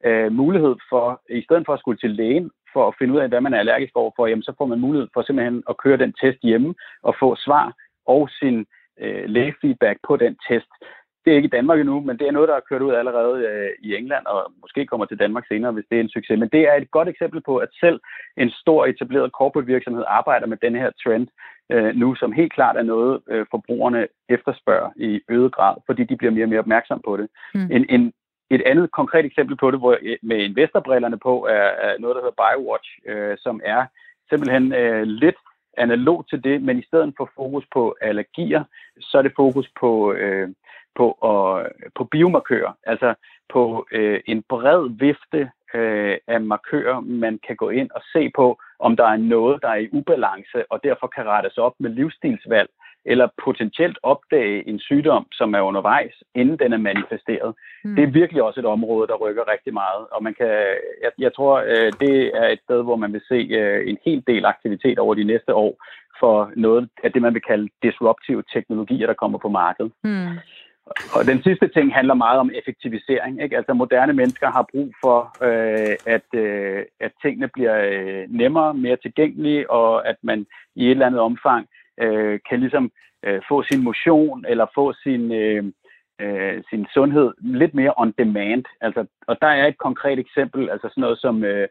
øh, mulighed for, i stedet for at skulle til lægen, for at finde ud af, hvad man er allergisk over for, jamen, så får man mulighed for simpelthen at køre den test hjemme og få svar og sin øh, lægefeedback på den test. Det er ikke i Danmark endnu, men det er noget, der er kørt ud allerede øh, i England, og måske kommer til Danmark senere, hvis det er en succes. Men det er et godt eksempel på, at selv en stor etableret corporate virksomhed arbejder med den her trend øh, nu, som helt klart er noget, øh, forbrugerne efterspørger i øget grad, fordi de bliver mere og mere opmærksom på det. Mm. En, en, et andet konkret eksempel på det, hvor med investorbrillerne på, er, er noget, der hedder BioWatch, øh, som er simpelthen øh, lidt analog til det, men i stedet for fokus på allergier, så er det fokus på, øh, på, og, på biomarkører, altså på øh, en bred vifte øh, af markører, man kan gå ind og se på, om der er noget, der er i ubalance, og derfor kan rettes op med livsstilsvalg, eller potentielt opdage en sygdom, som er undervejs, inden den er manifesteret. Mm. Det er virkelig også et område, der rykker rigtig meget, og man kan, jeg, jeg tror, øh, det er et sted, hvor man vil se øh, en hel del aktivitet over de næste år for noget af det, man vil kalde disruptive teknologier, der kommer på markedet. Mm. Og den sidste ting handler meget om effektivisering. Ikke? Altså moderne mennesker har brug for, øh, at, øh, at tingene bliver øh, nemmere, mere tilgængelige, og at man i et eller andet omfang øh, kan ligesom øh, få sin motion eller få sin, øh, øh, sin sundhed lidt mere on demand. Altså, og der er et konkret eksempel, altså sådan noget som øh,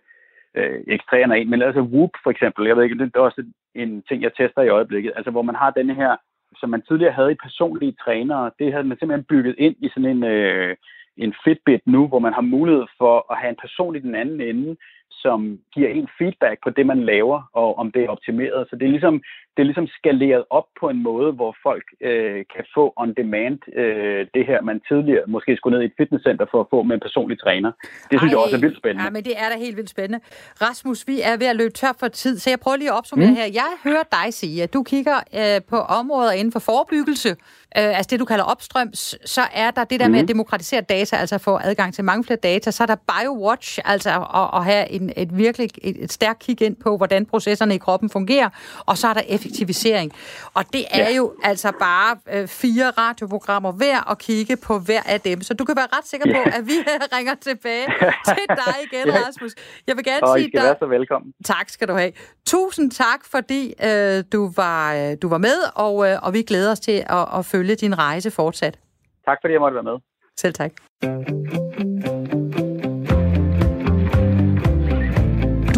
øh, ekstræerne en, men altså Whoop for eksempel, jeg ved ikke, det er også en ting, jeg tester i øjeblikket, altså hvor man har denne her som man tidligere havde i personlige trænere, det havde man simpelthen bygget ind i sådan en, øh, en Fitbit nu, hvor man har mulighed for at have en person i den anden ende, som giver en feedback på det, man laver, og om det er optimeret. Så det er ligesom, det er ligesom skaleret op på en måde, hvor folk øh, kan få on demand øh, det her, man tidligere måske skulle ned i et fitnesscenter for at få med en personlig træner. Det synes Ej, jeg også er vildt spændende. Ja, men det er da helt vildt spændende. Rasmus, vi er ved at løbe tør for tid, så jeg prøver lige at opsummere mm. her. Jeg hører dig sige, at du kigger øh, på områder inden for forebyggelse, øh, altså det, du kalder opstrøms, så er der det der mm. med at demokratisere data, altså få adgang til mange flere data, så er der BioWatch, altså at, at have en, et virkelig et, et stærkt kig ind på, hvordan processerne i kroppen fungerer, og så er der effektivisering. Og det er ja. jo altså bare øh, fire radioprogrammer hver at kigge på hver af dem. Så du kan være ret sikker på, ja. at vi ringer tilbage til dig igen, ja. Rasmus. Jeg vil gerne og sige dig... være så velkommen. Tak skal du have. Tusind tak, fordi øh, du, var, øh, du var med, og, øh, og vi glæder os til at, at følge din rejse fortsat. Tak fordi jeg måtte være med. Selv tak.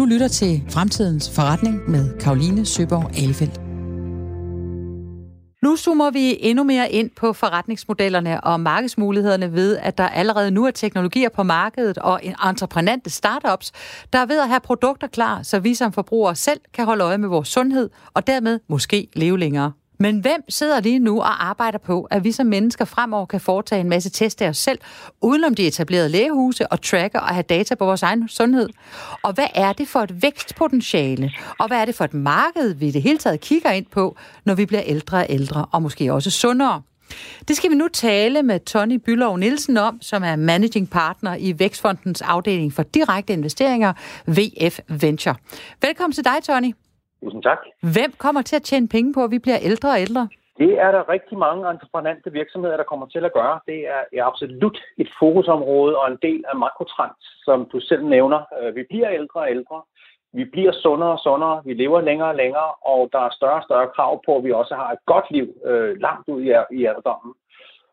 Lytter til Fremtidens Forretning med Karoline Søborg Alefeldt. Nu zoomer vi endnu mere ind på forretningsmodellerne og markedsmulighederne ved, at der allerede nu er teknologier på markedet og entreprenante startups, der er ved at have produkter klar, så vi som forbrugere selv kan holde øje med vores sundhed og dermed måske leve længere. Men hvem sidder lige nu og arbejder på, at vi som mennesker fremover kan foretage en masse test af os selv, udenom de etablerede lægehuse og tracker og have data på vores egen sundhed? Og hvad er det for et vækstpotentiale? Og hvad er det for et marked, vi i det hele taget kigger ind på, når vi bliver ældre og ældre, og måske også sundere? Det skal vi nu tale med Tony Bylov Nielsen om, som er managing partner i Vækstfondens afdeling for direkte investeringer, VF Venture. Velkommen til dig, Tony. Tusind tak. Hvem kommer til at tjene penge på, at vi bliver ældre og ældre? Det er der rigtig mange entreprenante virksomheder, der kommer til at gøre. Det er absolut et fokusområde og en del af makrotrend, som du selv nævner. Øh, vi bliver ældre og ældre. Vi bliver sundere og sundere. Vi lever længere og længere, og der er større og større krav på, at vi også har et godt liv øh, langt ud i, i alderdommen.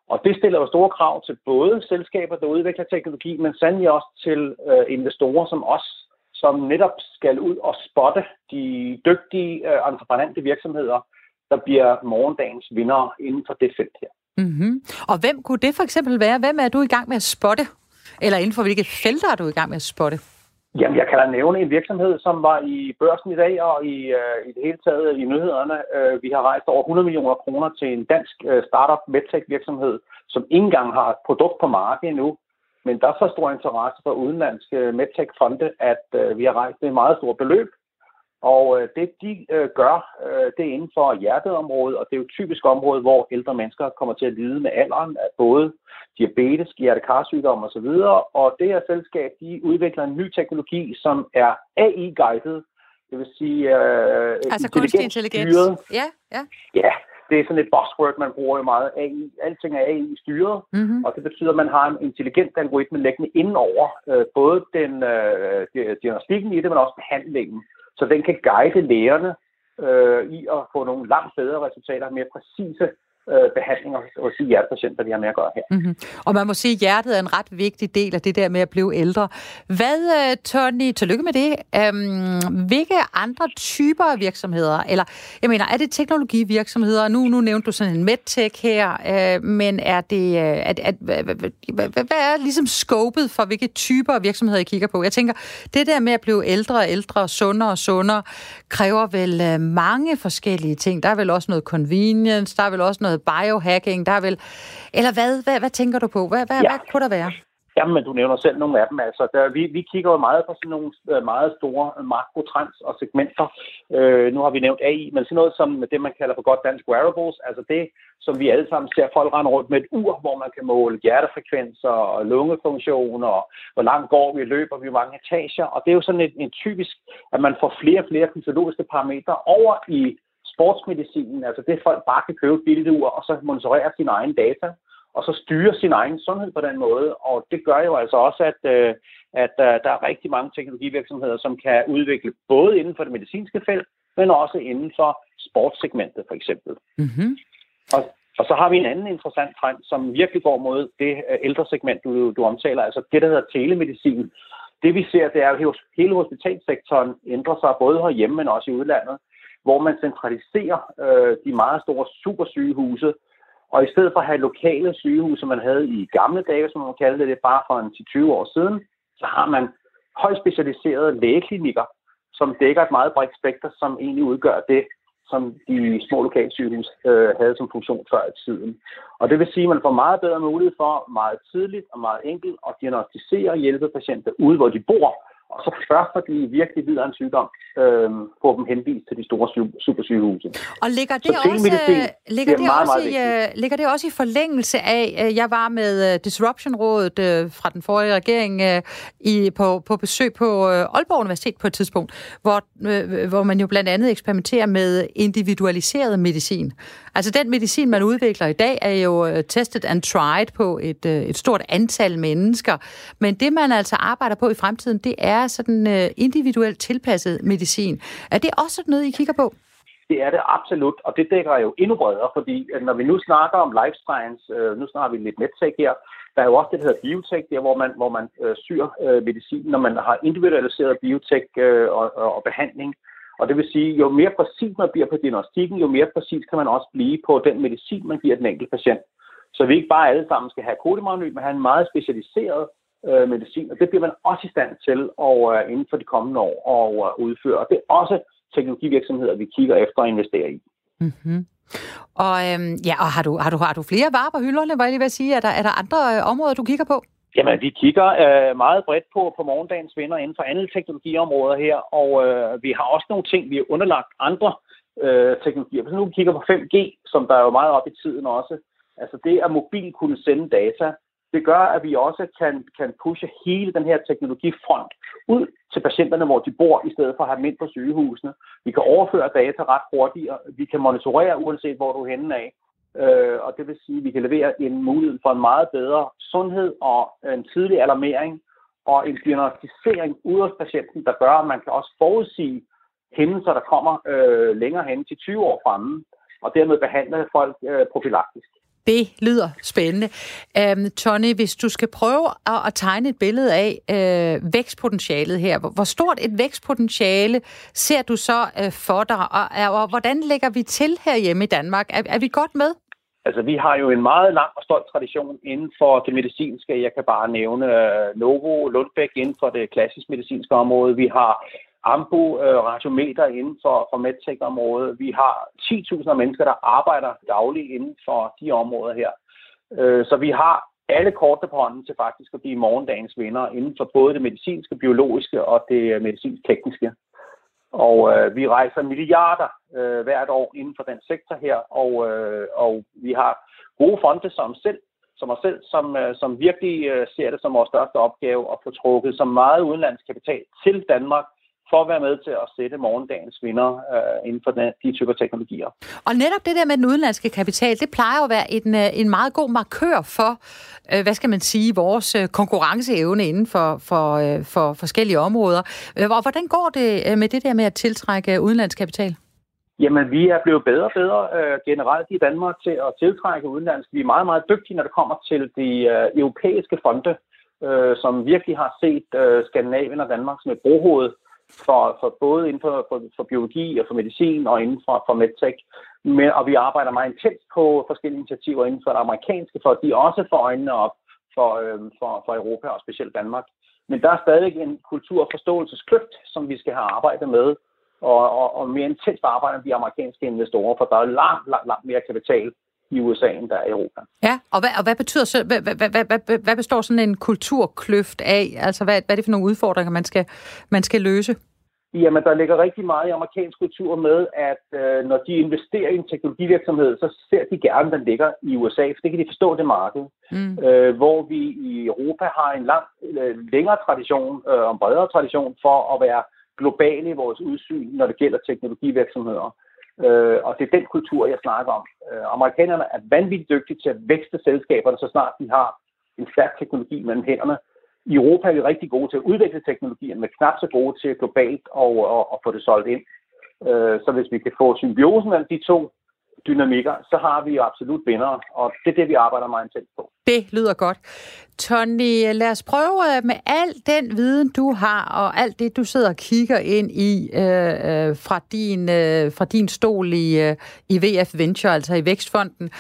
Og det stiller jo store krav til både selskaber, der udvikler teknologi, men sandelig også til øh, investorer som os, som netop skal ud og spotte de dygtige øh, entreprenante virksomheder, der bliver morgendagens vinder inden for det felt her. Mm-hmm. Og hvem kunne det for eksempel være? Hvem er du i gang med at spotte? Eller inden for hvilke felter er du i gang med at spotte? Jamen, jeg kan da nævne en virksomhed, som var i børsen i dag og i, øh, i det hele taget i nyhederne. Øh, vi har rejst over 100 millioner kroner til en dansk øh, startup medtech virksomhed, som ikke engang har et produkt på markedet endnu, men der er så stor interesse for udenlandske medtech-fonde, at øh, vi har rejst et meget stort beløb. Og øh, det de øh, gør, øh, det er inden for hjerteområdet, og det er jo et typisk område, hvor ældre mennesker kommer til at lide med alderen af både diabetes, hjertekarsygdom osv. Og det her selskab, de udvikler en ny teknologi, som er AI-guided, det vil sige øh, altså kunstig intelligens. Ja, ja. Ja, det er sådan et buzzword, man bruger jo meget. AI, alting er AI-styret, Mm-hmm. og det betyder, at man har en intelligent algoritme liggende indenover øh, både den øh, di- diagnostikken i det, men også behandlingen. Så den kan guide lægerne øh, i at få nogle langt bedre resultater, mere præcise øh, behandlinger hos de hjertepatienter, vi har med at gøre her. Mm-hmm. Og man må sige, at hjertet er en ret vigtig del af det der med at blive ældre. Hvad, øh, Tony, tillykke med det. Øhm, hvilke andre typer af virksomheder, eller jeg mener, er det teknologivirksomheder? Nu, nu nævnte du sådan en medtech her, øh, men er det, øh, at, at, hvad, hvad, hvad, hvad er ligesom skåbet for, hvilke typer af virksomheder I kigger på? Jeg tænker, det der med at blive ældre og ældre, sundere og sundere, kræver vel øh, mange forskellige ting. Der er vel også noget convenience, der er vel også noget biohacking, der er vel... Eller hvad, hvad, hvad tænker du på? Hvad, hvad, Ja. hvad kunne der være? Jamen, du nævner selv nogle af dem. Altså, der, vi, vi kigger jo meget på sådan nogle øh, meget store makrotrends og segmenter. Øh, nu har vi nævnt AI, men sådan noget som det, man kalder på godt dansk wearables, altså det, som vi alle sammen ser folk rende rundt med et ur, hvor man kan måle hjertefrekvenser og lungefunktion, og hvor langt går vi, løber vi, mange etager. Og det er jo sådan en, en typisk, at man får flere og flere fysiologiske parametre over i sportsmedicinen, altså det folk bare kan købe ur, og så monitorere sine egne data og så styre sin egen sundhed på den måde. Og det gør jo altså også, at, øh, at øh, der er rigtig mange teknologivirksomheder, som kan udvikle både inden for det medicinske felt, men også inden for sportssegmentet for eksempel. Mm-hmm. Og, og så har vi en anden interessant trend, som virkelig går mod det øh, ældre segment, du, du omtaler, altså det, der hedder telemedicin. Det vi ser, det er, at hele hospitalsektoren ændrer sig både herhjemme, men også i udlandet, hvor man centraliserer øh, de meget store supersygehuse, og i stedet for at have lokale sygehuse, som man havde i gamle dage, som man kaldte det, bare for en 10-20 år siden, så har man højt specialiserede lægeklinikker, som dækker et meget bredt spekter, som egentlig udgør det, som de små lokalsygehus øh, havde som funktion før i tiden. Og det vil sige, at man får meget bedre mulighed for meget tidligt og meget enkelt at diagnostisere og hjælpe patienter ude, hvor de bor, og så først, når de virkelig lider en sygdom, øh, få dem henvist til de store sy- supersygehuse. Og ligger det, Så også, telemedicin, ligger, det det meget, også meget i, uh, ligger det også i forlængelse af, uh, jeg var med Disruption-rådet fra den forrige regering i, på, på besøg på Aalborg Universitet på et tidspunkt, hvor, hvor man jo blandt andet eksperimenterer med individualiseret medicin. Altså den medicin, man udvikler i dag, er jo testet tested and tried på et, øh, et stort antal mennesker. Men det, man altså arbejder på i fremtiden, det er sådan øh, individuelt tilpasset medicin. Er det også sådan noget, I kigger på? Det er det absolut, og det dækker jo endnu bredere, fordi når vi nu snakker om life science, nu snakker vi lidt medtech her, der er jo også det, der hedder biotech, der hvor man, hvor man øh, syr øh, medicin, når man har individualiseret biotech øh, og, og, og behandling. Og det vil sige, jo mere præcis man bliver på diagnostikken, jo mere præcis kan man også blive på den medicin, man giver den enkelte patient. Så vi ikke bare alle sammen skal have kodimagnyt, men have en meget specialiseret øh, medicin, og det bliver man også i stand til og, øh, inden for de kommende år at øh, udføre. Og det er også teknologivirksomheder, vi kigger efter at investere i. Mm-hmm. Og, øhm, ja, og har, du, har, du, har du flere varer på hylderne, var jeg lige vil at sige? Er der, er der andre øh, områder, du kigger på? Jamen, vi kigger øh, meget bredt på, på morgendagens vinder inden for andre teknologiområder her, og øh, vi har også nogle ting, vi har underlagt andre øh, teknologier. Hvis nu vi kigger på 5G, som der er jo meget op i tiden også, altså det at mobil kunne sende data, det gør, at vi også kan, kan pushe hele den her teknologifront ud til patienterne, hvor de bor, i stedet for at have dem ind på sygehusene. Vi kan overføre data ret hurtigt, og vi kan monitorere uanset hvor du er henne af. Øh, og det vil sige, at vi kan levere en mulighed for en meget bedre sundhed og en tidlig alarmering og en diagnostisering ud hos patienten, der gør, at man kan også forudsige hændelser, der kommer øh, længere hen til 20 år fremme, og dermed behandle folk øh, profilaktisk. Det lyder spændende. Øhm, Tony, hvis du skal prøve at, at tegne et billede af øh, vækstpotentialet her, hvor, hvor stort et vækstpotentiale ser du så øh, for dig, og, og hvordan lægger vi til herhjemme i Danmark? Er, er vi godt med? Altså, vi har jo en meget lang og stolt tradition inden for det medicinske. Jeg kan bare nævne uh, Novo Lundbæk inden for det klassisk medicinske område. Vi har Ambu uh, radiometer inden for, for medtech-området. Vi har 10.000 mennesker, der arbejder dagligt inden for de områder her. Uh, så vi har alle kortene på hånden til faktisk at blive morgendagens vinder inden for både det medicinske, biologiske og det medicinsk-tekniske. Og øh, vi rejser milliarder øh, hvert år inden for den sektor her, og, øh, og vi har gode fonde som selv, som os selv, som, øh, som virkelig øh, ser det som vores største opgave at få trukket så meget udenlandsk kapital til Danmark for at være med til at sætte morgendagens vinder øh, inden for den, de typer teknologier. Og netop det der med den udenlandske kapital, det plejer jo at være en, øh, en meget god markør for, øh, hvad skal man sige, vores øh, konkurrenceevne inden for, for, øh, for forskellige områder. Og hvordan går det med det der med at tiltrække udenlandsk kapital? Jamen, vi er blevet bedre og bedre øh, generelt i Danmark til at tiltrække udenlandsk. Vi er meget, meget dygtige, når det kommer til de øh, europæiske fonde, øh, som virkelig har set øh, Skandinavien og Danmark som et brohoved for, for både inden for, for, for biologi og for medicin og inden for, for medtech. Men, og vi arbejder meget intens på forskellige initiativer inden for det amerikanske, for at de også får øjnene op for, øh, for, for Europa og specielt Danmark. Men der er stadig en kultur- og forståelseskløft, som vi skal have arbejdet med, og, og, og mere intens arbejde med de amerikanske investorer, for der er langt, langt, langt mere kapital i USA, end der er i Europa. Ja, og hvad, og hvad betyder så, hvad, hvad, hvad, hvad, hvad består sådan en kulturkløft af? Altså, hvad, hvad er det for nogle udfordringer, man skal, man skal løse? Jamen, der ligger rigtig meget i amerikansk kultur med, at øh, når de investerer i en teknologivirksomhed, så ser de gerne, den ligger i USA, for det kan de forstå det marked. Mm. Øh, hvor vi i Europa har en lang, øh, længere tradition øh, og en bredere tradition for at være globale i vores udsyn, når det gælder teknologivirksomheder. Øh, og det er den kultur, jeg snakker om. Øh, amerikanerne er vanvittigt dygtige til at vækste selskaberne, så snart de har en stærk teknologi mellem hænderne. I Europa er vi rigtig gode til at udvikle teknologier, men knap så gode til globalt at, og, og få det solgt ind. Øh, så hvis vi kan få symbiosen af de to, dynamikker, så har vi jo absolut vinder, og det er det, vi arbejder meget intens på. Det lyder godt. Tony, lad os prøve øh, med al den viden, du har, og alt det, du sidder og kigger ind i øh, øh fra, din, øh, fra din stol i, øh, i VF Venture, altså i Vækstfonden.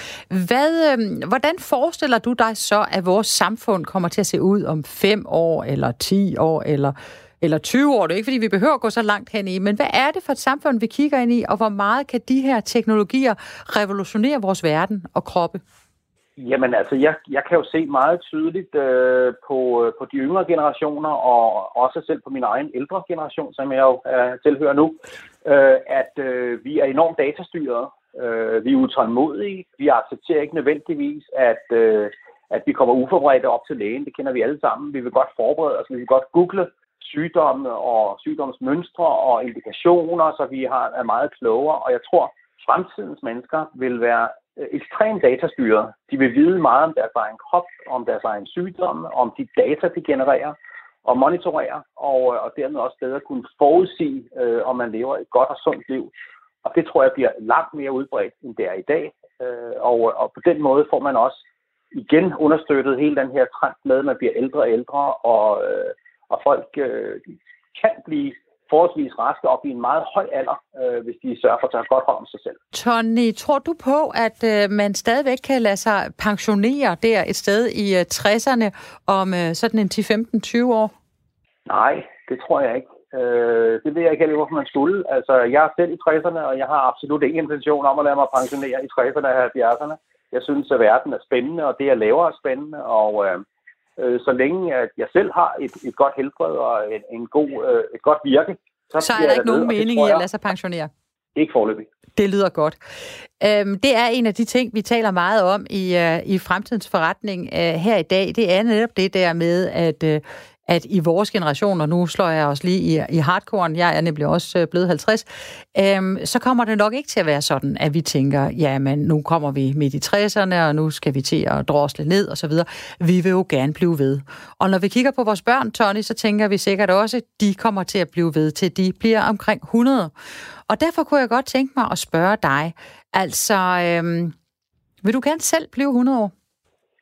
Hvad, øh, hvordan forestiller du dig så, at vores samfund kommer til at se ud om fem år, eller ti år, eller eller 20 år. Det er ikke, fordi vi behøver at gå så langt hen i, men hvad er det for et samfund, vi kigger ind i, og hvor meget kan de her teknologier revolutionere vores verden og kroppe? Jamen altså, jeg, jeg kan jo se meget tydeligt øh, på, øh, på de yngre generationer, og også selv på min egen ældre generation, som jeg jo øh, tilhører nu, øh, at øh, vi er enormt datastyret. Øh, vi er utålmodige. Vi accepterer ikke nødvendigvis, at, øh, at vi kommer uforberedte op til lægen. Det kender vi alle sammen. Vi vil godt forberede os. Vi vil godt google sygdomme og sygdomsmønstre og indikationer, så vi har, er meget klogere. Og jeg tror, fremtidens mennesker vil være øh, ekstremt datastyret. De vil vide meget om deres egen krop, om deres egen sygdomme, om de data, de genererer og monitorerer, og, øh, og dermed også bedre kunne forudsige, øh, om man lever et godt og sundt liv. Og det tror jeg bliver langt mere udbredt, end det er i dag. Øh, og, og på den måde får man også igen understøttet hele den her trend med, at man bliver ældre og ældre, og, øh, og folk øh, kan blive forholdsvis raske op i en meget høj alder, øh, hvis de sørger for at tage godt hånd om sig selv. Tony, tror du på, at øh, man stadigvæk kan lade sig pensionere der et sted i øh, 60'erne om øh, sådan en 10-15-20 år? Nej, det tror jeg ikke. Øh, det ved jeg ikke heller, hvorfor man skulle. Altså, jeg er selv i 60'erne, og jeg har absolut ingen intention om at lade mig pensionere i 60'erne og 70'erne. Jeg synes, at verden er spændende, og det, jeg laver, er spændende, og øh, øh, så længe at jeg selv har et, et godt helbred og en, en god, øh, et godt virke. Så, så er der ikke nogen mening i at lade sig pensionere? Ikke forløbig. Det lyder godt. Øhm, det er en af de ting, vi taler meget om i, uh, i fremtidens forretning her i dag. Det er netop det der med, at at i vores generation, og nu slår jeg også lige i, i hardcore, jeg er nemlig også øh, blevet 50, øhm, så kommer det nok ikke til at være sådan, at vi tænker, ja, men nu kommer vi midt i 60'erne, og nu skal vi til at drosle ned, og så videre. Vi vil jo gerne blive ved. Og når vi kigger på vores børn, Tony, så tænker vi sikkert også, at de kommer til at blive ved, til de bliver omkring 100. Og derfor kunne jeg godt tænke mig at spørge dig, altså, øhm, vil du gerne selv blive 100 år?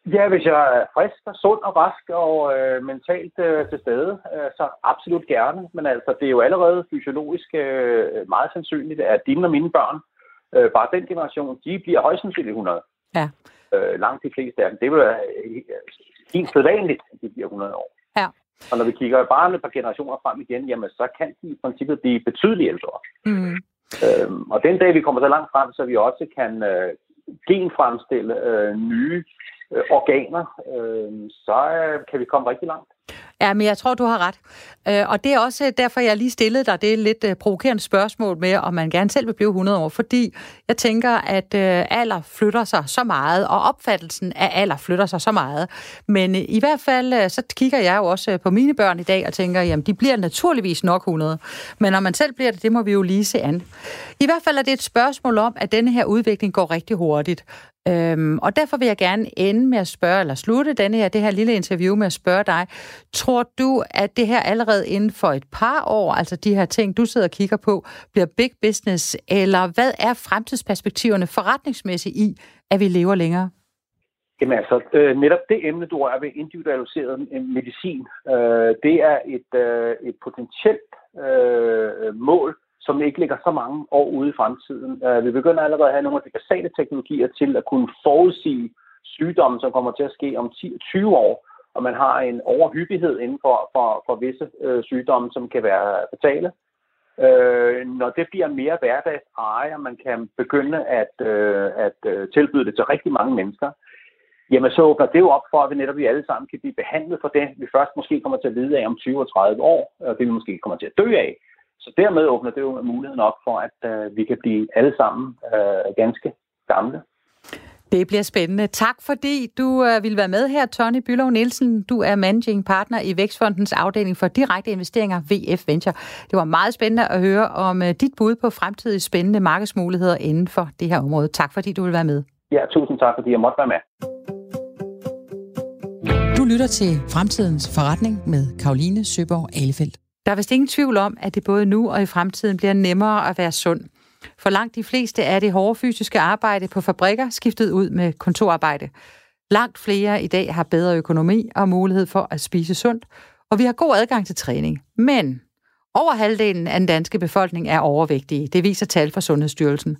Ja, hvis jeg er frisk og sund og rask og øh, mentalt øh, til stede, øh, så absolut gerne. Men altså, det er jo allerede fysiologisk øh, meget sandsynligt, at dine og mine børn, øh, bare den generation, de bliver højst sandsynligt 100. Ja. Øh, langt de fleste af dem. Det vil være helt sædvanligt, at de bliver 100 år. Ja. Og når vi kigger bare et par generationer frem igen, jamen så kan de i princippet blive betydeligt ældre. Mm. Øhm, og den dag, vi kommer så langt frem, så vi også kan øh, genfremstille øh, nye øh, organer, øh, så øh, kan vi komme rigtig langt. Ja, men jeg tror, du har ret. Øh, og det er også øh, derfor, jeg lige stillede dig det lidt øh, provokerende spørgsmål med, om man gerne selv vil blive 100 år. Fordi jeg tænker, at alder flytter sig så meget, og opfattelsen af alder flytter sig så meget. Men i hvert fald, så kigger jeg jo også på mine børn i dag og tænker, jamen de bliver naturligvis nok 100. Men om man selv bliver det, det må vi jo lige se an. I hvert fald er det et spørgsmål om, at denne her udvikling går rigtig hurtigt. Øhm, og derfor vil jeg gerne ende med at spørge, eller slutte denne her, det her lille interview med at spørge dig. Tror du, at det her allerede inden for et par år, altså de her ting, du sidder og kigger på, bliver big business, eller hvad er fremtidsperspektiverne forretningsmæssigt i, at vi lever længere? Jamen altså, øh, netop det emne, du rører ved individualiseret øh, medicin, øh, det er et, øh, et potentielt øh, mål, som ikke ligger så mange år ude i fremtiden. Øh, vi begynder allerede at have nogle af de basale teknologier til at kunne forudsige sygdomme, som kommer til at ske om 10-20 år, og man har en overhyppighed inden for, for, for visse øh, sygdomme, som kan være fatale. Øh, når det bliver mere hverdagseje, og man kan begynde at, øh, at uh, tilbyde det til rigtig mange mennesker, jamen så åbner det jo op for, at vi netop vi alle sammen kan blive behandlet for det, vi først måske kommer til at lide af om 20 og 30 år, og det vi måske kommer til at dø af. Så dermed åbner det jo muligheden op for, at øh, vi kan blive alle sammen øh, ganske gamle. Det bliver spændende. Tak fordi du øh, vil være med her, Tony Bylov Nielsen. Du er managing partner i Vækstfondens afdeling for direkte investeringer, VF Venture. Det var meget spændende at høre om øh, dit bud på fremtidige spændende markedsmuligheder inden for det her område. Tak fordi du vil være med. Ja, tusind tak fordi jeg måtte være med. Du lytter til Fremtidens Forretning med Karoline Søborg Alefeldt. Der er vist ingen tvivl om, at det både nu og i fremtiden bliver nemmere at være sund. For langt de fleste er det hårde fysiske arbejde på fabrikker skiftet ud med kontorarbejde. Langt flere i dag har bedre økonomi og mulighed for at spise sundt, og vi har god adgang til træning. Men over halvdelen af den danske befolkning er overvægtige. Det viser tal fra Sundhedsstyrelsen.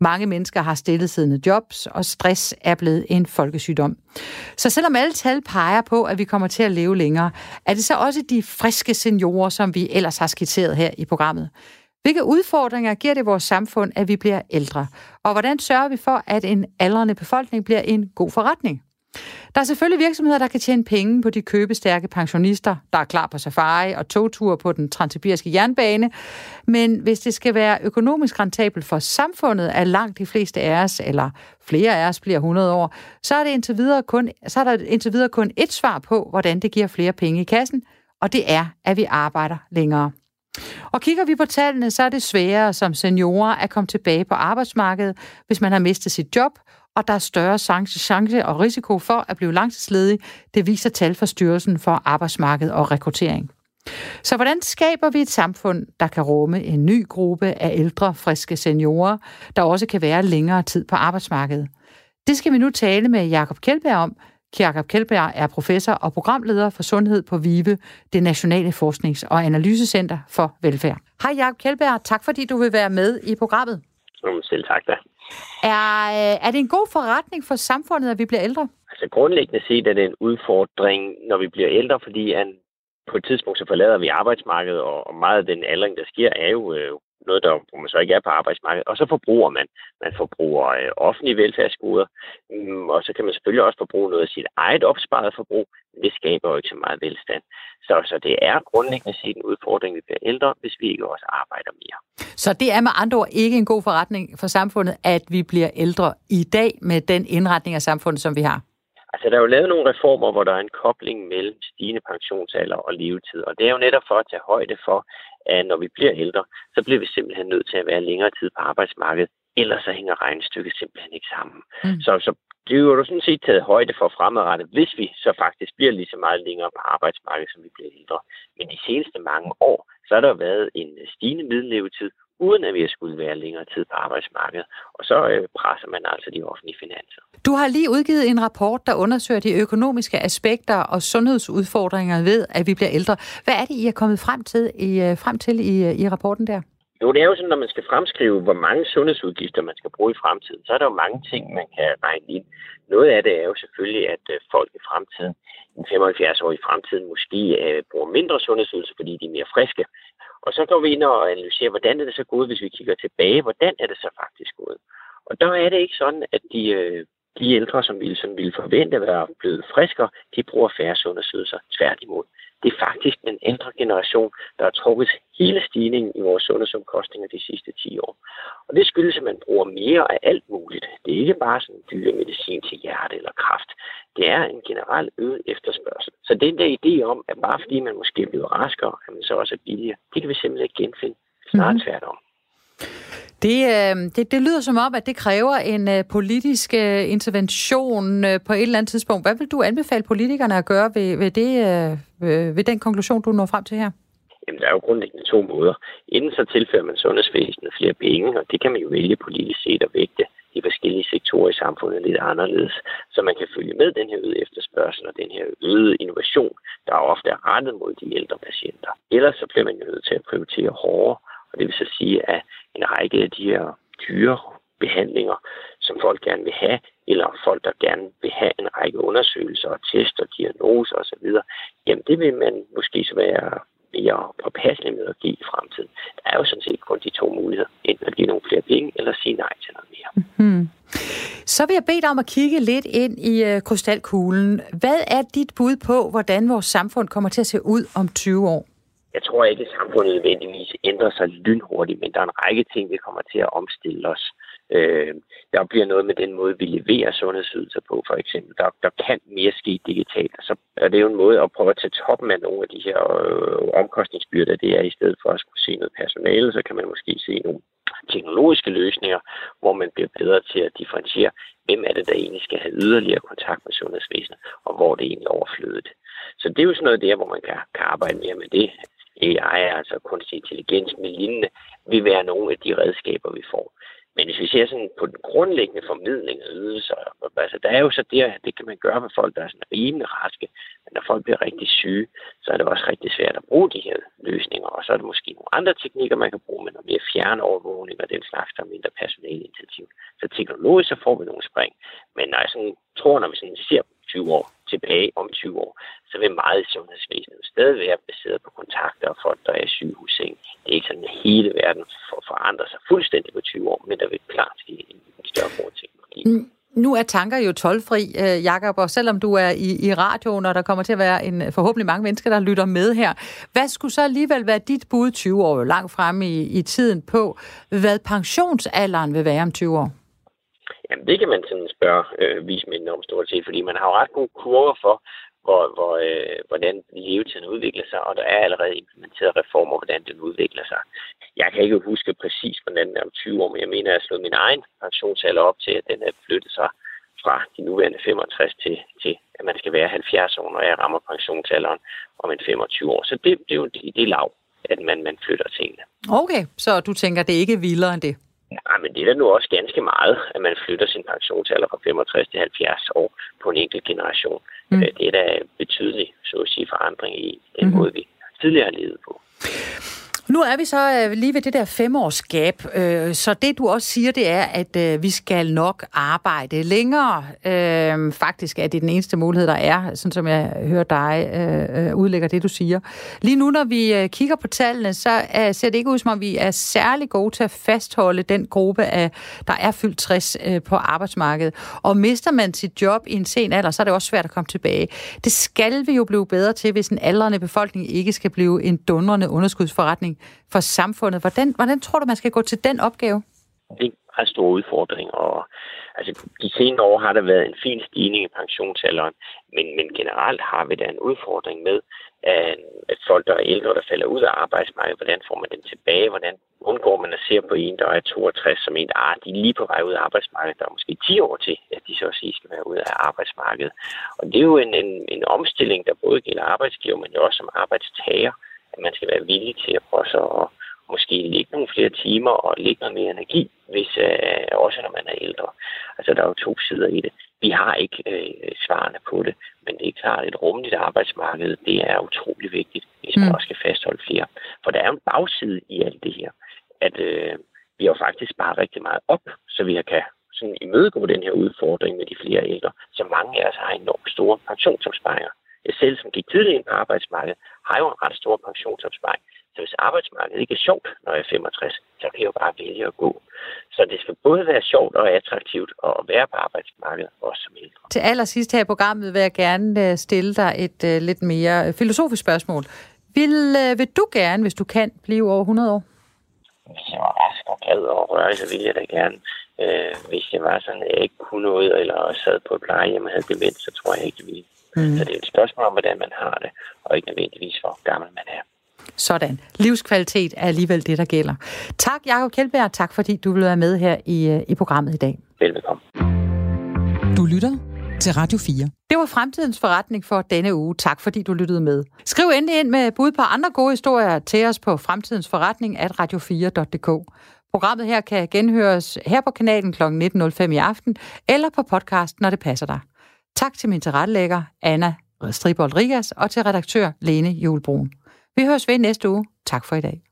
Mange mennesker har stillesiddende jobs, og stress er blevet en folkesygdom. Så selvom alle tal peger på, at vi kommer til at leve længere, er det så også de friske seniorer, som vi ellers har skitseret her i programmet. Hvilke udfordringer giver det vores samfund, at vi bliver ældre? Og hvordan sørger vi for, at en aldrende befolkning bliver en god forretning? Der er selvfølgelig virksomheder, der kan tjene penge på de købestærke pensionister, der er klar på safari og togtur på den transsibiriske jernbane. Men hvis det skal være økonomisk rentabelt for samfundet, at langt de fleste af os, eller flere af os bliver 100 år, så er, det indtil videre kun, så er der indtil videre kun et svar på, hvordan det giver flere penge i kassen, og det er, at vi arbejder længere. Og kigger vi på tallene, så er det sværere som seniorer at komme tilbage på arbejdsmarkedet, hvis man har mistet sit job, og der er større chance chance og risiko for at blive langtidsledig. Det viser tal fra Styrelsen for Arbejdsmarked og Rekruttering. Så hvordan skaber vi et samfund, der kan rumme en ny gruppe af ældre, friske seniorer, der også kan være længere tid på arbejdsmarkedet? Det skal vi nu tale med Jakob Kjeldberg om. Jakob Kjeldberg er professor og programleder for sundhed på VIVE, det Nationale Forsknings- og Analysecenter for Velfærd. Hej Jakob Kjeldberg, tak fordi du vil være med i programmet. Selv tak da. Er, øh, er det en god forretning for samfundet, at vi bliver ældre? Altså grundlæggende set er det en udfordring, når vi bliver ældre, fordi an, på et tidspunkt så forlader vi arbejdsmarkedet, og, og meget af den aldring, der sker, er jo øh, noget, der, hvor man så ikke er på arbejdsmarkedet. Og så forbruger man. Man forbruger øh, offentlige velfærdsgoder, mm, og så kan man selvfølgelig også forbruge noget af sit eget opsparet forbrug. Men det skaber jo ikke så meget velstand. Så, så det er grundlæggende set en udfordring, vi bliver ældre, hvis vi ikke også arbejder mere. Så det er med andre ord ikke en god forretning for samfundet, at vi bliver ældre i dag med den indretning af samfundet, som vi har? Altså, der er jo lavet nogle reformer, hvor der er en kobling mellem stigende pensionsalder og levetid. Og det er jo netop for at tage højde for, at når vi bliver ældre, så bliver vi simpelthen nødt til at være længere tid på arbejdsmarkedet. Ellers så hænger regnestykket simpelthen ikke sammen. Mm. Så, så det er jo sådan set taget højde for fremadrettet, hvis vi så faktisk bliver lige så meget længere på arbejdsmarkedet, som vi bliver ældre. Men de seneste mange år, så har der været en stigende middellevetid, uden at vi skulle være længere tid på arbejdsmarkedet. Og så øh, presser man altså de offentlige finanser. Du har lige udgivet en rapport, der undersøger de økonomiske aspekter og sundhedsudfordringer ved, at vi bliver ældre. Hvad er det, I er kommet frem til i, øh, frem til i, øh, i rapporten der? Jo, det er jo sådan, når man skal fremskrive, hvor mange sundhedsudgifter man skal bruge i fremtiden, så er der jo mange ting, man kan regne ind. Noget af det er jo selvfølgelig, at øh, folk i fremtiden, en 75 år i fremtiden, måske bruger mindre sundhedsydelser, fordi de er mere friske. Og så går vi ind og analyserer, hvordan er det så gået, hvis vi kigger tilbage, hvordan er det så faktisk gået. Og der er det ikke sådan, at de øh, de ældre, som ville, som ville forvente at være blevet friskere, de bruger færre sundhedsydelser tværtimod. Det er faktisk den ældre generation, der har trukket hele stigningen i vores sundhedsomkostninger de sidste 10 år. Og det skyldes, at man bruger mere af alt muligt. Det er ikke bare sådan dyre medicin til hjerte eller kræft. Det er en generel øget efterspørgsel. Så den der idé om, at bare fordi man måske bliver raskere, at man så også er billigere, det kan vi simpelthen ikke genfinde. Snart mm-hmm. tværtom. Det, øh, det, det lyder som om, at det kræver en øh, politisk øh, intervention øh, på et eller andet tidspunkt. Hvad vil du anbefale politikerne at gøre ved, ved, det, ved den konklusion, du når frem til her? Jamen, der er jo grundlæggende to måder. Inden så tilfører man sundhedsvæsenet flere penge, og det kan man jo vælge politisk set at vægte de forskellige sektorer i samfundet lidt anderledes, så man kan følge med den her øgede efterspørgsel og den her øgede innovation, der ofte er rettet mod de ældre patienter. Ellers så bliver man jo nødt til at prioritere hårdere, og det vil så sige, at en række af de her dyre behandlinger, som folk gerne vil have, eller folk, der gerne vil have en række undersøgelser og tester, diagnoser osv., jamen det vil man måske så være mere påpasselig med at give i fremtiden. Der er jo sådan set kun de to muligheder. Enten at give nogle flere penge, eller sige nej til noget mere. Mm-hmm. Så vil jeg bede dig om at kigge lidt ind i uh, krystalkuglen. Hvad er dit bud på, hvordan vores samfund kommer til at se ud om 20 år? Jeg tror ikke, at samfundet nødvendigvis ændrer sig lynhurtigt, men der er en række ting, vi kommer til at omstille os. Øh, der bliver noget med den måde, vi leverer sundhedsydelser på, for eksempel. Der, der kan mere ske digitalt. Så er det jo en måde at prøve at tage toppen af nogle af de her øh, omkostningsbyrder. Det er i stedet for at skulle se noget personale, så kan man måske se nogle teknologiske løsninger, hvor man bliver bedre til at differentiere, hvem er det, der egentlig skal have yderligere kontakt med sundhedsvæsenet, og hvor det egentlig er overflødet. Så det er jo sådan noget der, hvor man kan, kan arbejde mere med det. AI, altså kunstig intelligens med lignende, vil være nogle af de redskaber, vi får. Men hvis vi ser sådan på den grundlæggende formidling af ydelser, altså der er jo så det, det kan man gøre med folk, der er sådan rimelig raske, men når folk bliver rigtig syge, så er det også rigtig svært at bruge de her løsninger, og så er det måske nogle andre teknikker, man kan bruge, men noget mere fjernovervågning og den slags, der er mindre personalintensiv. Så teknologisk så får vi nogle spring, men når jeg sådan tror, når vi sådan ser 20 år tilbage om 20 år, så vil meget i sundhedsvæsenet stadig være baseret på kontakter og folk, der er i sygehusseng. Det er ikke sådan, at hele verden for forandrer sig fuldstændig på 20 år, men der vil klart ske en større brug teknologi. Mm. Nu er tanker jo tolvfri, øh, Jakob, og selvom du er i, i radioen, og der kommer til at være en forhåbentlig mange mennesker, der lytter med her, hvad skulle så alligevel være dit bud 20 år langt frem i, i tiden på, hvad pensionsalderen vil være om 20 år? Jamen, det kan man sådan spørge øh, vismændene om stort set, fordi man har jo ret gode kurver for, hvor, hvor, øh, hvordan levetiden udvikler sig, og der er allerede implementeret reformer, hvordan den udvikler sig. Jeg kan ikke huske præcis, hvordan den er om 20 år, men jeg mener, at jeg har slået min egen pensionsalder op til, at den er flyttet sig fra de nuværende 65 til, til at man skal være 70 år, når jeg rammer pensionsalderen om en 25 år. Så det, det er jo det, det er lav, at man, man flytter tingene. Okay, så du tænker, det er ikke vildere end det? Nej, men det er da nu også ganske meget, at man flytter sin pensionsalder fra 65 til 70 år på en enkelt generation. Mm. Øh, det er da betydelig, så at sige, forandring i den mm. måde, vi tidligere har levet på. Nu er vi så øh, lige ved det der femårsgab, øh, så det du også siger, det er, at øh, vi skal nok arbejde længere. Øh, faktisk er det den eneste mulighed, der er, sådan som jeg hører dig øh, øh, udlægger det, du siger. Lige nu, når vi kigger på tallene, så ser det ikke ud, som om vi er særlig gode til at fastholde den gruppe, af, der er fyldt 60 på arbejdsmarkedet. Og mister man sit job i en sen alder, så er det også svært at komme tilbage. Det skal vi jo blive bedre til, hvis en aldrende befolkning ikke skal blive en dundrende underskudsforretning for samfundet. Hvordan, hvordan tror du, man skal gå til den opgave? Det er en stor udfordring, og altså, de senere år har der været en fin stigning i pensionsalderen, men, men generelt har vi da en udfordring med, at, at folk, der er ældre, der falder ud af arbejdsmarkedet, hvordan får man dem tilbage, hvordan undgår man at se på en, der er 62, som en, ah, de er lige på vej ud af arbejdsmarkedet, der er måske 10 år til, at de så at sige skal være ude af arbejdsmarkedet. Og det er jo en, en, en omstilling, der både gælder arbejdsgiver, men jo også som arbejdstager at man skal være villig til at prøve så at måske ligge nogle flere timer og lægge noget mere energi, hvis øh, også når man er ældre. Altså der er jo to sider i det. Vi har ikke øh, svarene på det, men det er klart, et rummeligt arbejdsmarked, det er utrolig vigtigt, hvis man mm. også skal fastholde flere. For der er jo en bagside i alt det her, at øh, vi har faktisk bare rigtig meget op, så vi kan sådan imødegå den her udfordring med de flere ældre, så mange af os har enormt store pensionsopsparinger. Selv, som gik tidligt ind på arbejdsmarkedet, har jo en ret stor pensionsopsparing. Så hvis arbejdsmarkedet ikke er sjovt, når jeg er 65, så kan jeg jo bare vælge at gå. Så det skal både være sjovt og attraktivt at være på arbejdsmarkedet, også som ældre. Til allersidst her i programmet vil jeg gerne øh, stille dig et uh, lidt mere øh, filosofisk spørgsmål. Vil, uh, vil du gerne, hvis du kan, blive over 100 år? Hvis jeg var rask og glad og rørig, så ville jeg da gerne. Uh, hvis jeg var sådan, at jeg ikke kunne noget, eller sad på et plejehjem og havde demens, så tror jeg ikke, det ville. Mm. Så det er et spørgsmål om, hvordan man har det, og ikke nødvendigvis, hvor gammel man er. Sådan. Livskvalitet er alligevel det, der gælder. Tak, Jacob Kjeldberg. Tak, fordi du vil være med her i, øh, i programmet i dag. Velbekomme. Du lytter til Radio 4. Det var fremtidens forretning for denne uge. Tak, fordi du lyttede med. Skriv endelig ind med bud på andre gode historier til os på fremtidens forretning at radio4.dk. Programmet her kan genhøres her på kanalen kl. 19.05 i aften, eller på podcast, når det passer dig. Tak til min tilrettelægger, Anna Stribold Rigas, og til redaktør Lene Julbrun. Vi høres ved næste uge. Tak for i dag.